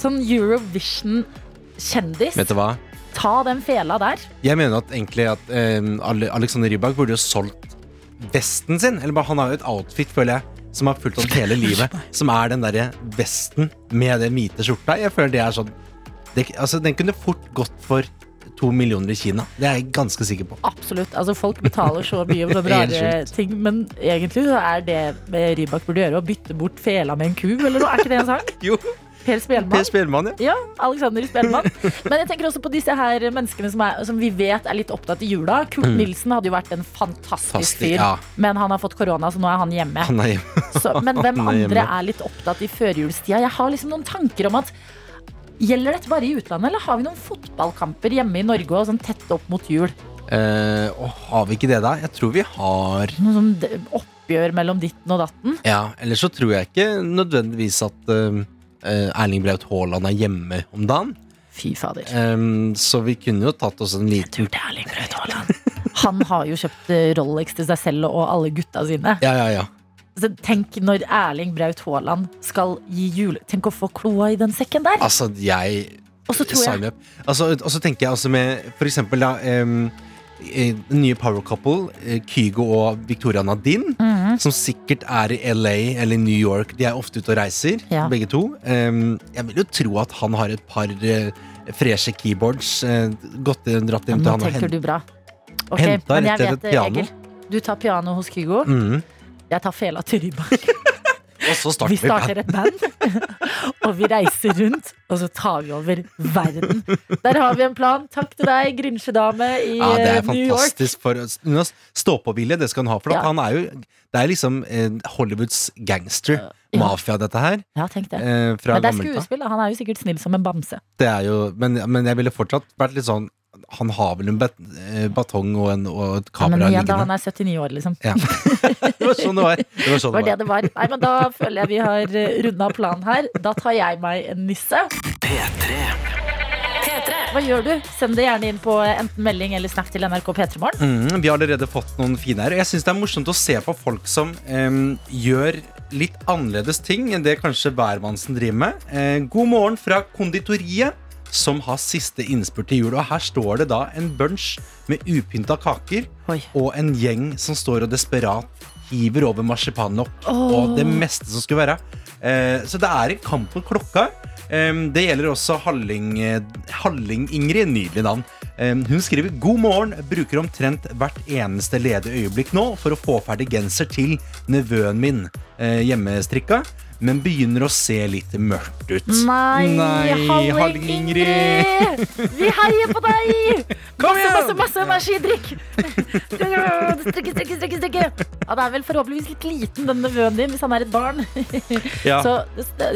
Sånn Eurovision-kjendis. Vet du hva? Ta den fela der. Jeg mener at egentlig at eh, Ale- Alexander Rybak burde jo solgt vesten sin. Eller bare, Han har jo et outfit, føler jeg, som har fulgt ham hele livet. Som er den derre vesten med den hvite skjorta. Jeg føler det er sånn det, altså, Den kunne fort gått for to millioner i Kina. Det er jeg ganske sikker på. Absolutt. Altså, folk betaler så mye for rare ting, men egentlig så er det Rybak burde gjøre å bytte bort fela med en ku, eller noe. Er ikke det en sang? Jo, Per Spelmann. Per Spellemann, ja. Ja, Alexander Spellemann. Men jeg tenker også på disse her menneskene som, er, som vi vet er litt opptatt i jula. Kurt Nilsen hadde jo vært en fantastisk fyr, Mm. ja. men han har fått korona, så nå er han hjemme. Han er hjemme. Så, men hvem er hjemme. andre er litt opptatt i førjulstida? Jeg har liksom noen tanker om at Gjelder dette bare i utlandet, eller har vi noen fotballkamper hjemme i Norge og sånn tett opp mot jul? Uh, og har vi ikke det, da? Jeg tror vi har Noe sånn oppgjør mellom ditten og datten? Ja, Ellers så tror jeg ikke nødvendigvis at eh, Erling Braut Haaland er hjemme om dagen. Fy fader. Um, så vi kunne jo tatt oss en liten Tur til Erling Braut Haaland. Han har jo kjøpt eh, Rolex til seg selv og alle gutta sine. Ja, ja, ja. Så tenk når Erling Braut Haaland skal gi jule... Tenk å få kloa i den sekken der! Altså, jeg Og så. Altså, tenker jeg altså med for eksempel da eh, den nye power couple, eh, Kygo og Victoria Nadine, Mhm. som sikkert er i LA eller New York. De er ofte ute og reiser, Ja. begge to. Em, jeg vil jo tro at han har et par eh, freshe keyboards eh, gått dratt hjem til han og tenker hent- du bra. Ok, Henta men rett etter et piano. Du tar piano hos Kygo. Mhm. Jeg tar fela til Rybak. Og så starter Vi vi. starter et band, og vi reiser rundt, og så tar vi over verden. Der har vi en plan. Takk til deg, grinsjedame i Ja, det er New York. fantastisk. For, Stå-på-vilje, det skal han ha. For Ja. han er jo Det er liksom eh, Hollywoods gangster. Ja. Mafia, dette her. Ja, tenk det. Eh, Men det er skuespill. da. Han er jo sikkert snill som en bamse. Det er jo, men, men jeg ville fortsatt vært litt sånn Han har vel en bet, eh, batong og, en, og et Ja, men kamera igjen, da han er 79 år, liksom. Ja. det var sånn det var. Det var sånn var det det var. Nei, men Da føler jeg vi har runda planen her. Da tar jeg meg en nisse. P3 Hva gjør du? Send det gjerne inn på enten melding eller snap til NRK P3morgen. Mm, vi har allerede fått noen fine her. Og jeg syns det er morsomt å se på folk som um, gjør litt annerledes ting enn det kanskje hvermannsen driver med. Uh, god morgen fra konditoriet, som har siste innspurt til jul. Og her står det da en bunch med upynta kaker Oi. og en gjeng som står og desperat hiver over marsipanlokk oh. og det meste som skulle være. Eh, så det er en kamp mot klokka. Eh, det gjelder også Halling-Ingrid. Halling-Ingrid. Nydelig navn. Hun skriver God morgen. Bruker omtrent hvert eneste ledige øyeblikk nå for å få ferdig genser til nevøen min eh, hjemmestrikka, men begynner å se litt mørkt ut. Nei, Nei, Halling Halling-Ingrid. Vi heier på deg! Kom masse, igjen! masse, masse energidrikk! Strikke, strikke, strikke, strikke. Det er vel forhåpentligvis litt liten, den nevøen din, hvis han er et barn. Ja, Så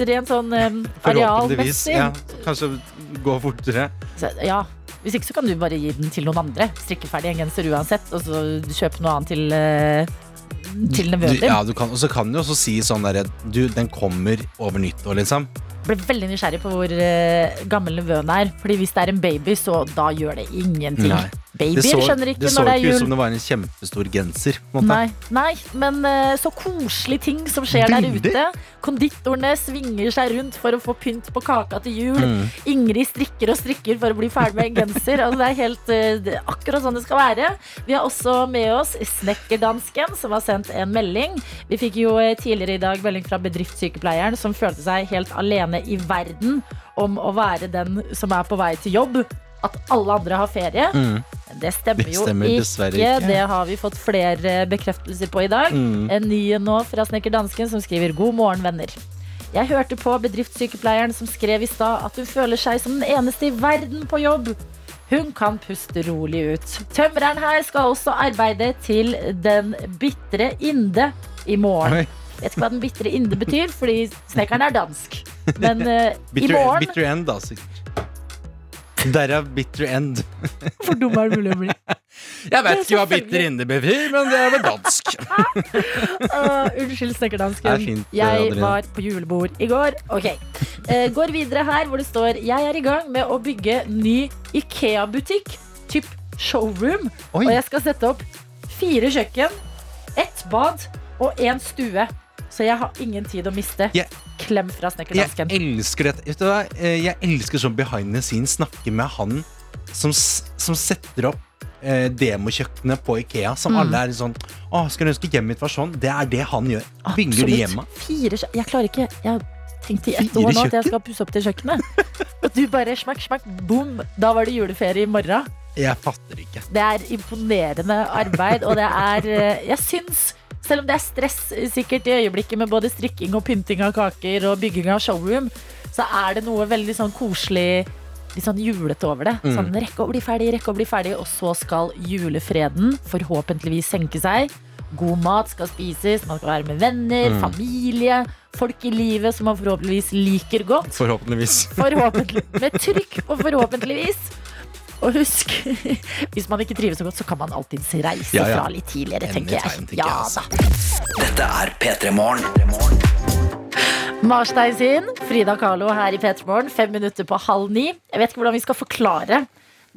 rent sånn um, arealmessig Ja, kanskje gå fortere. så, ja. Hvis ikke så kan du bare gi den til noen andre. Strikke ferdig en genser uansett, og så kjøpe noe annet til, eh, til nevøen din. ja, du kan, og så kan du også si sånn derre Du, den kommer over nyttår, liksom. Ble veldig nysgjerrig på hvor uh, gammel nevøen er. Fordi hvis det er en baby, så da gjør det ingenting. Nei. Babyer Det så, skjønner ikke det når det ikke er ut som det var en kjempestor genser. Nei, nei, men uh, så koselige ting som skjer der ute. Konditorene svinger seg rundt for å få pynt på kaka til jul. Mm. Ingrid strikker og strikker for å bli ferdig med en genser. Altså, det er helt uh, det akkurat sånn det skal være. Vi har også med oss Snekkerdansken, som har sendt en melding. Vi fikk jo tidligere i dag melding fra bedriftssykepleieren som følte seg helt alene i verden om å være den som er på vei til jobb. At alle andre har ferie. Mm. Det stemmer Det jo ikke. ikke. Det har vi fått flere bekreftelser på i dag. Mm. En ny nå fra Snekker Dansken som skriver God morgen, venner. Jeg hørte på bedriftssykepleieren som skrev i stad at hun føler seg som den eneste i verden på jobb. Hun kan puste rolig ut. Tømreren her skal også arbeide til den bitre inde i morgen. Oi. Vet ikke hva den bitre inde betyr, fordi snekkeren er dansk. Men eh, i morgen bitter end, da, sikkert. Derav bitter end. Hvor dum er det mulig å bli? Jeg vet ikke hva bitter inde betyr, men det er vel dansk. uh, unnskyld, snekkerdansken. Er jeg var på julebord i går. Ok, Uh, Går videre her hvor det står Jeg er i gang med å bygge ny Ikea-butikk. Typ showroom. Oi. Og jeg skal sette opp fire kjøkken, ett bad og én stue. Så jeg har ingen tid å miste. Jeg- Klem fra Jeg elsker dette. Vet du hva? Eh, Jeg elsker sånn behind the scenes. Snakke med han som, som setter opp eh, demokjøkkenet på Ikea. Som Mm. alle er sånn Å, skulle ønske hjemmet mitt var sånn. Det er det han gjør. Bygger det hjemme. Fire Jeg klarer ikke Jeg tenkte i ett år nå at jeg skal pusse opp til kjøkkenet. Og du bare smakk, smakk, boom. Da var det juleferie i morgen. Jeg fatter ikke. Det er imponerende arbeid, og det er eh, Jeg syns selv om det er stress sikkert i øyeblikket med både strikking og pynting av kaker og bygging av showroom, så er det noe veldig sånn koselig Litt sånn julete over det. Mm. Sånn rekke å bli ferdig, rekke å bli ferdig, og så skal julefreden forhåpentligvis senke seg. God mat skal spises, man skal være med venner, Mm. familie, folk i livet som man forhåpentligvis liker godt. Forhåpentligvis. Forhåpentlig, med trykk på forhåpentligvis. Og husk, hvis man ikke trives så godt, så kan man alltids reise Ja, ja. fra litt tidligere, tenker jeg. Tenker jeg, Ja altså. da. Dette er P3 Morgen. Marstein sin, Frida Kahlo her i P3 Morgen, fem minutter på halv ni. Jeg vet ikke hvordan vi skal forklare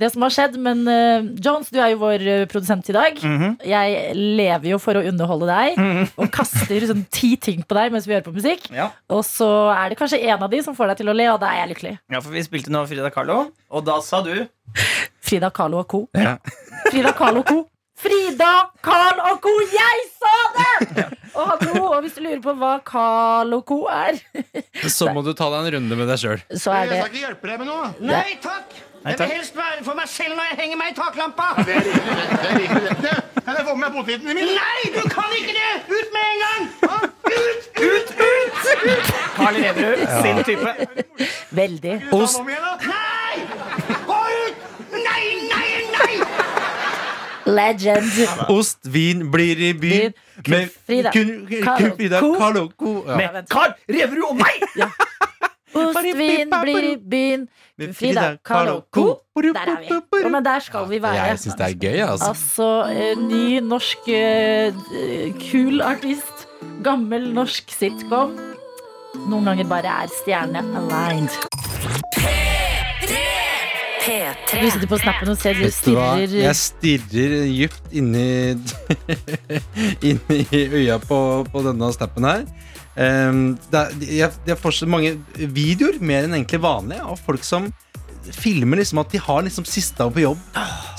det som har skjedd, men uh, Jones, du er jo vår eh, produsent i dag. Mhm. Jeg lever jo for å underholde deg, og kaster sånn ti ting på deg mens vi hører på musikk. Ja. Og så er det kanskje en av de som får deg til å le, og da er jeg lykkelig. ja, for vi spilte nå Frida Kahlo, og da sa du Frida Kahlo og co. Ja. Frida Kahlo co. Frida, Carl og co. Jeg sa det! Og hallo, og hvis du lurer på hva Carl og co. er, Så må du ta deg en runde med deg sjøl. Jeg skal det ikke hjelpe deg med noe. Nei takk! Nei, Jeg vil helst være for meg selv når jeg henger meg i taklampa. Det er riktig, det. er riktig, det. det. Kan jeg få med meg potetene mine? Nei, du kan ikke det! Ut med en gang! Ha? Ut, ut, ut! Carl Reverud, sin type. veldig. Ost. Nei! Gå ut! Nei, nei, nei! Legend. Ost, vin, blir i byen. Med Frida. kun, Frida Karl. Ja. Reverud og meg! Ostvin blir i byen. Frida, Carl og co. Der er vi. Jo, men der skal vi være. Jeg syns det er gøy, altså. Altså, eh, ny norsk eh, kul artist. Gammel norsk sitcom. Noen ganger bare er stjerne aligned. P3. Du sitter på snappen og ser du stirrer Jeg stirrer dypt inni Inni øya på, på denne snappen her. Um, det er, får mange videoer, mer enn egentlig vanlig, av folk som filmer liksom at de har liksom siste dag på jobb.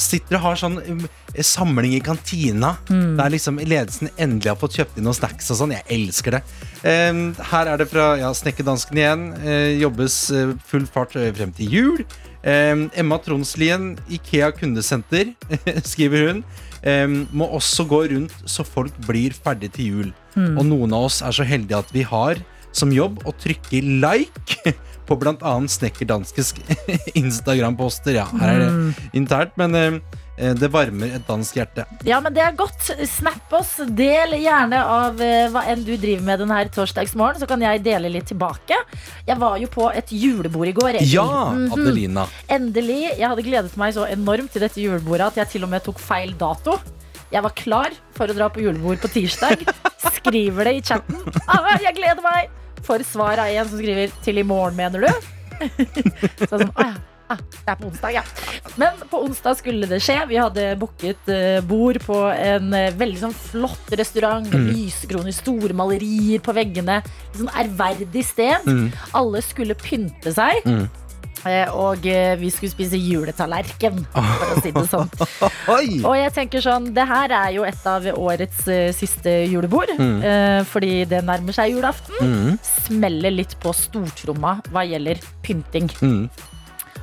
Sitter og har sånn um, samling i kantina. Der liksom ledelsen endelig har fått kjøpt inn noen snacks og sånn. Jeg elsker det. Um, her er det fra ja, Snekkerdansken igjen. Eh, jobbes eh, full fart eh, frem til jul. Um, Emma Tronslien, Ikea kundesenter, skriver hun. Um, må også gå rundt så folk blir ferdig til jul. Og noen av oss er så heldige at vi har som jobb å trykke like på bl.a. Snekkerdanskes Instagram-poster. Ja, her er det internt, men eh, det varmer et dansk hjerte. Ja, men det er godt. Snap oss. Del gjerne av eh, hva enn du driver med denne torsdagsmorgen, så kan jeg dele litt tilbake. Jeg var jo på et julebord i går. Ja, Mm Adelina. Endelig. Jeg hadde gledet meg så enormt til dette julebordet at jeg til og med tok feil dato. Jeg var klar for å dra på julebord på tirsdag. Skriver det i chatten. Ah, jeg gleder meg! For svar av en som skriver 'til i morgen', mener du? Så sånn, ah, ja. Ah, det er på onsdag, ja. Men på onsdag skulle det skje. Vi hadde booket eh, bord på en eh, veldig sånn flott restaurant med lysekroner, store malerier på veggene. Et sånn ærverdig sted. Alle skulle pynte seg. Eh, Og eh, vi skulle spise juletallerken, for å si det sånn. Og jeg tenker sånn, det her er jo et av årets eh, siste julebord. Mm. fordi det nærmer seg julaften. Mm. Smeller litt på stortromma hva gjelder pynting. Mm.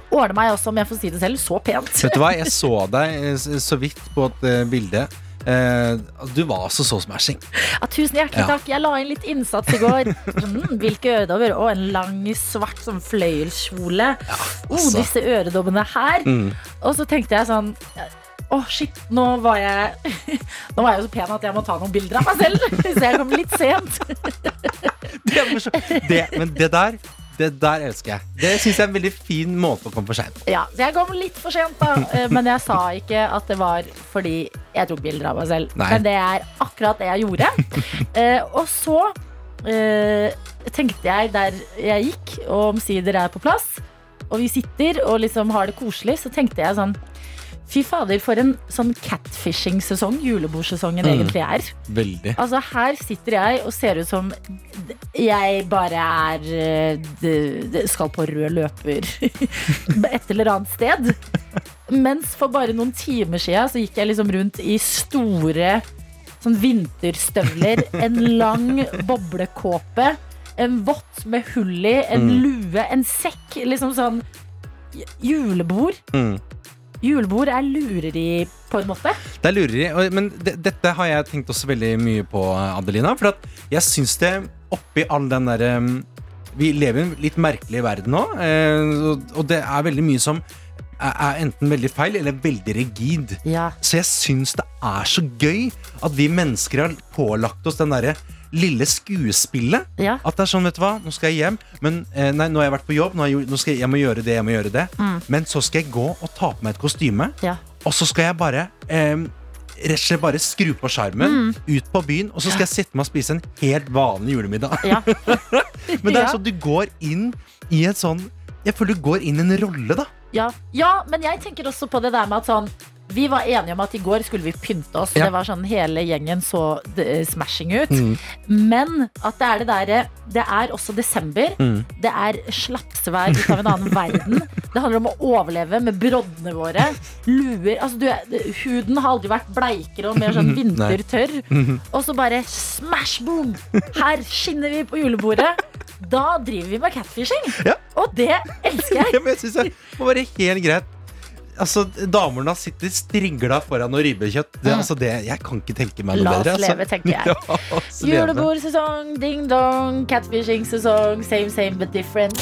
Ordner meg også, om jeg får si det selv, så pent. Vet du hva, jeg så deg eh, så vidt på et eh, bilde. Eh, du var altså så smashing. Ja, tusen hjertelig Ja. takk. Jeg la inn litt innsats i går. Mm, hvilke øredobber? Og en lang, svart sånn fløyelskjole. oh, altså. disse øredobbene her. Mm. Og så tenkte jeg sånn Å, shit, nå var jeg Nå var jeg jo så pen at jeg må ta noen bilder av meg selv. Så jeg kom litt sent. Det, det, men det der Det der elsker jeg. Det syns jeg er en veldig fin måte å komme for seint på. Ja, så jeg kom litt for sent, da. Eh, Men jeg sa ikke at det var fordi jeg tok bilder av meg selv. Nei. Men det er akkurat det jeg gjorde. Eh, og så eh, tenkte jeg der jeg gikk, og omsider er på plass, og vi sitter og liksom har det koselig, så tenkte jeg sånn Fy fader, for en sånn catfishing-sesong julebordsesongen Mm. egentlig er. Veldig. Altså Her sitter jeg og ser ut som jeg bare er eh, Skal på rød løper et eller annet sted. Mens for bare noen timer siden så gikk jeg liksom rundt i store sånn vinterstøvler, en lang boblekåpe, en vott med hull i, en Mm. lue, en sekk. Liksom sånn julebord. Mm. Julebord er lureri, på en måte. Det er lureri. Men det, dette har jeg tenkt også veldig mye på, Adelina. For at jeg syns det oppi all den derre Vi lever i en litt merkelig verden nå, eh, og- det er veldig mye som er enten veldig feil eller veldig rigid. Ja. Så jeg syns det er så gøy at vi mennesker har pålagt oss den derre lille skuespillet. Ja. At det er sånn, vet du hva, nå skal jeg hjem, men eh, nei, nå har jeg vært på jobb, nå, har jeg, nå skal jeg, jeg må gjøre det, jeg må gjøre det. Mm. Men så skal jeg gå og ta på meg et kostyme, Ja. og så skal jeg bare eh, rett og slett bare skru på skjermen, ut på byen, og så skal jeg sette meg og spise en helt vanlig julemiddag. Ja. Men det er sånn du går inn i en sånn Jeg føler du går inn i en rolle, da. Ja. ja, men jeg tenker også på det der med at sånn vi var enige om at i går skulle vi pynte oss. Ja. Det var sånn Hele gjengen så eh, smashing ut. Mm. Men at det er det derre Det er også desember. Mm. Det er slapsvær ut av en annen verden. Det handler om å overleve med broddene våre. Luer altså du, Huden har aldri vært bleikere og mer sånn vintertørr. Og så bare smash boom! Her skinner vi på julebordet. Da driver vi med catfishing. Ja. Og det elsker jeg. Ja, men jeg synes det må være helt greit. Altså, Damene sitter strigla foran noe ribbekjøtt. Det, altså, det, jeg kan ikke tenke meg noe La oss bedre. altså. leve, tenker jeg. Ja, oss. Julebordsesong, ding-dong, catfishing-sesong, same, same but different.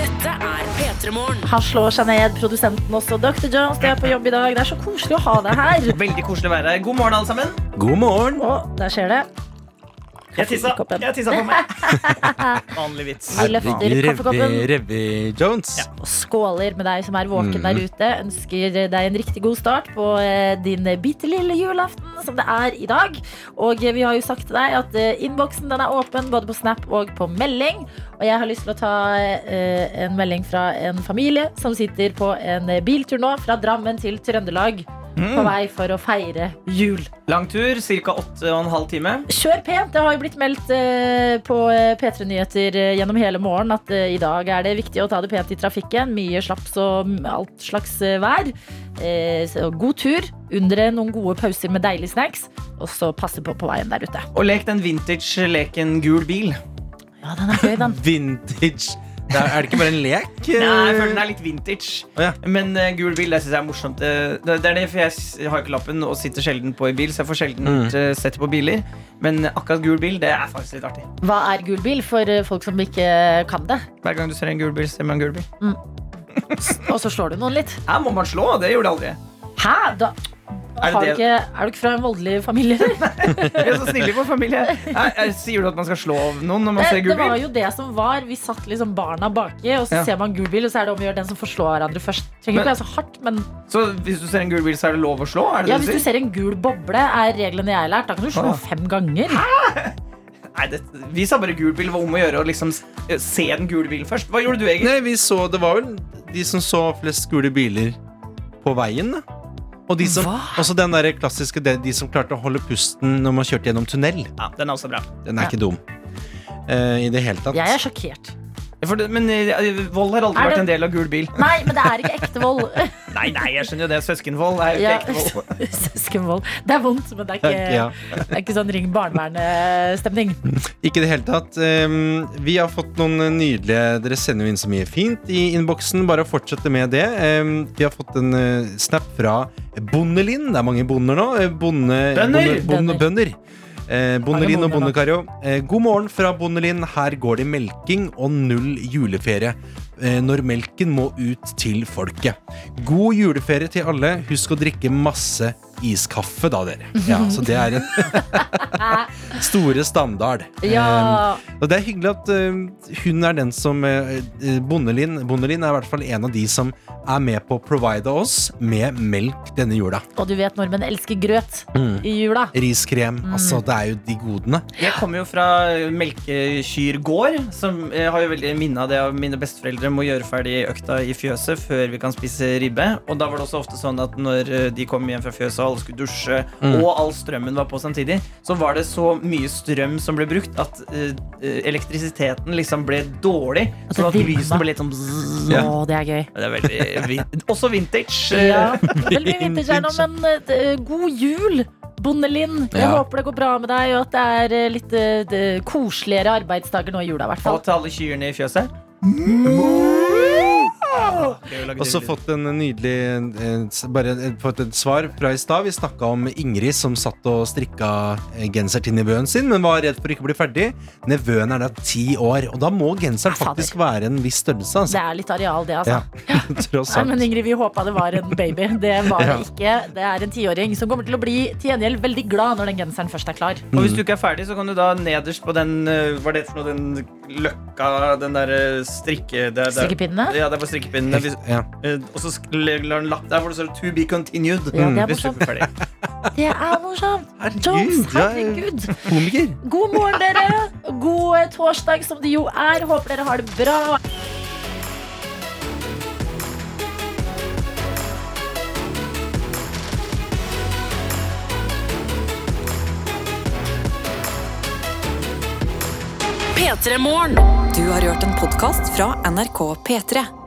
Dette er P3 Han slår seg ned, produsenten også. Dr. Jones, det er på jobb i dag. Det er så koselig å ha deg her. Veldig koselig å være her. God morgen, alle sammen. God morgen. Å, der skjer det. Jeg tissa, Kaffekoppen. jeg tissa på meg. Vanlig vits. Vi løfter kaffekoppen. Revy, Jones. Jones. Og skåler med deg som er våken Mm. der ute. Ønsker deg en riktig god start på eh, din bitte lille julaften, som det er i dag. Og eh, vi har jo sagt til deg at eh, innboksen den er åpen både på Snap og på melding. Og jeg har lyst til å ta eh, en melding fra en familie som sitter på en eh, biltur nå fra Drammen til Trøndelag. På vei for å feire jul. Lang tur, ca. 8,5 time. Kjør pent. Det har jo blitt meldt eh, på eh, P3 Nyheter eh, gjennom hele morgen at i dag er det viktig å ta det pent i trafikken. Mye slaps og alt slags vær. Så god tur. Undre noen gode pauser med deilige snacks. Og så passe på på veien der ute. Og lek den vintage-leken gul bil. Ja, den er gøy, den. Vintage. Det er, er det ikke bare en lek? Nei, jeg føler den er litt vintage. Oh, ja. Men uh, gul bil det synes jeg er morsomt. Eh, Det, det er det, for jeg har ikke lappen og sitter sjelden på i bil, så jeg får sjelden Mm. uh, sett på biler. Men akkurat gul bil det er faktisk litt artig. Hva er gul bil for eh, folk som ikke kan det? Hver gang du ser en gul bil, ser man en gul bil. Og så slår du noen litt. Ja, må man slå, det gjorde jeg aldri. Hæ? Da Er det du det- ikke, er du ikke fra en voldelig familie? Jeg er så snille på familie. Nei, eh, sier du at man skal slå noen når man ser gul bil? det var jo det som var. Vi satt liksom barna baki, og så Ja. ser man gul bil, og så er det om å gjøre den som får slå hverandre først. Trenger ikke være så hardt, men Så hvis du ser en gul bil, så er det lov å slå? Er det ja, det hvis du du ser en gul boble, er reglene jeg har lært. Da kan du slå Ah. fem ganger. Nei, det, vi sa bare gul bil. Var om å gjøre å liksom se den gule bilen først. Hva gjorde du, egentlig? Nei, vi så, Det var vel de som så flest gule biler på veien. da. Og de som, også den der klassiske de, de som klarte å holde pusten når man kjørte gjennom tunnel. Ja, den er også bra. Den er ikke dum. uh, I det hele tatt. Jeg er sjokkert. For det, men eh, vold har aldri Er det- vært en del av gul bil. Nei, men det er ikke ekte vold. Nei, nei, jeg skjønner jo det. Søskenvold er jo Ja, ikke ekte vold. Søskenvold. Det er vondt, men det er ikke, Ja. det er ikke sånn ring barnevernet-stemning. Ikke i det hele tatt. Vi har fått noen nydelige Dere sender jo inn så mye fint i innboksen. Bare fortsette med det. Vi har fått en uh, snap fra Bondelin. Det er mange bonder nå. Eh, Bonde, Bønder! bonde, bonde, bønder. Eh, Bondelin og bonder nå. Eh, god morgen fra Bondelin. Her går det melking og null juleferie. Eh, når melken må ut til folket. God juleferie til alle. Husk å drikke masse iskaffe, da, dere. Ja, så det er en Store standard. Ja. Um, og det er hyggelig at uh, hun er den som uh, eh, Bondelin Bondelin er i hvert fall en av de som er med på å provide oss med melk denne jula. Og du vet nordmenn elsker grøt Mm. i jula. Riskrem. Mm. Altså, det er jo de godene. Jeg kommer jo fra Melkekyr gård, som jeg har jo veldig minne av det av mine besteforeldre må gjøre ferdig økta i fjøset før vi kan spise ribbe. Og da var det også ofte sånn at når eh, de kom hjem fra fjøset og alle skulle dusje, Mm. og all strømmen var på samtidig, så var det så mye strøm som ble brukt at uh, elektrisiteten liksom ble dårlig. At Sånn at lyset lysene ble litt sånn bzzz. Å, det er gøy. Det er veldig vin Også vintage. Ja, veldig vintage her nå, men uh, god jul, Bondelin. Jeg Ja. håper det går bra med deg, og at det er eh, litt uh, koseligere arbeidsdager nå i jula, i hvert fall. Og til alle kyrne i fjøset. Også fått en nydelig eh, Bare eh, fått et svar fra i stad. Vi snakka om Ingrid som satt og strikka eh, genser til nevøen sin, men var redd for ikke å bli ferdig. Nevøen er da ti år, og da må genseren faktisk være en viss størrelse. Det Altså. er litt areal, det, altså. Ja, tross Nei, men. Ingrid, vi håpa det var en baby. Det var det Ja. ikke. Det er en tiåring som kommer til å bli til gjengjeld veldig glad når den genseren først er klar. Og hvis du ikke er ferdig, så kan du da nederst på den Var Hva er det for noe? Den løkka Den derre strikke... Det, er- er- Strikkepinnene? Ja, det er på Hvis, Ja. eh, og så legger han en lapp der hvor det står 'To be continued'. Ja, det er morsomt. er. Det er morsomt! Herregud, herregud. Komiker. God morgen, dere. God eh, torsdag, som det jo er. Håper dere har det bra. P3 Morgen. Du har hørt en podkast fra NRK P3.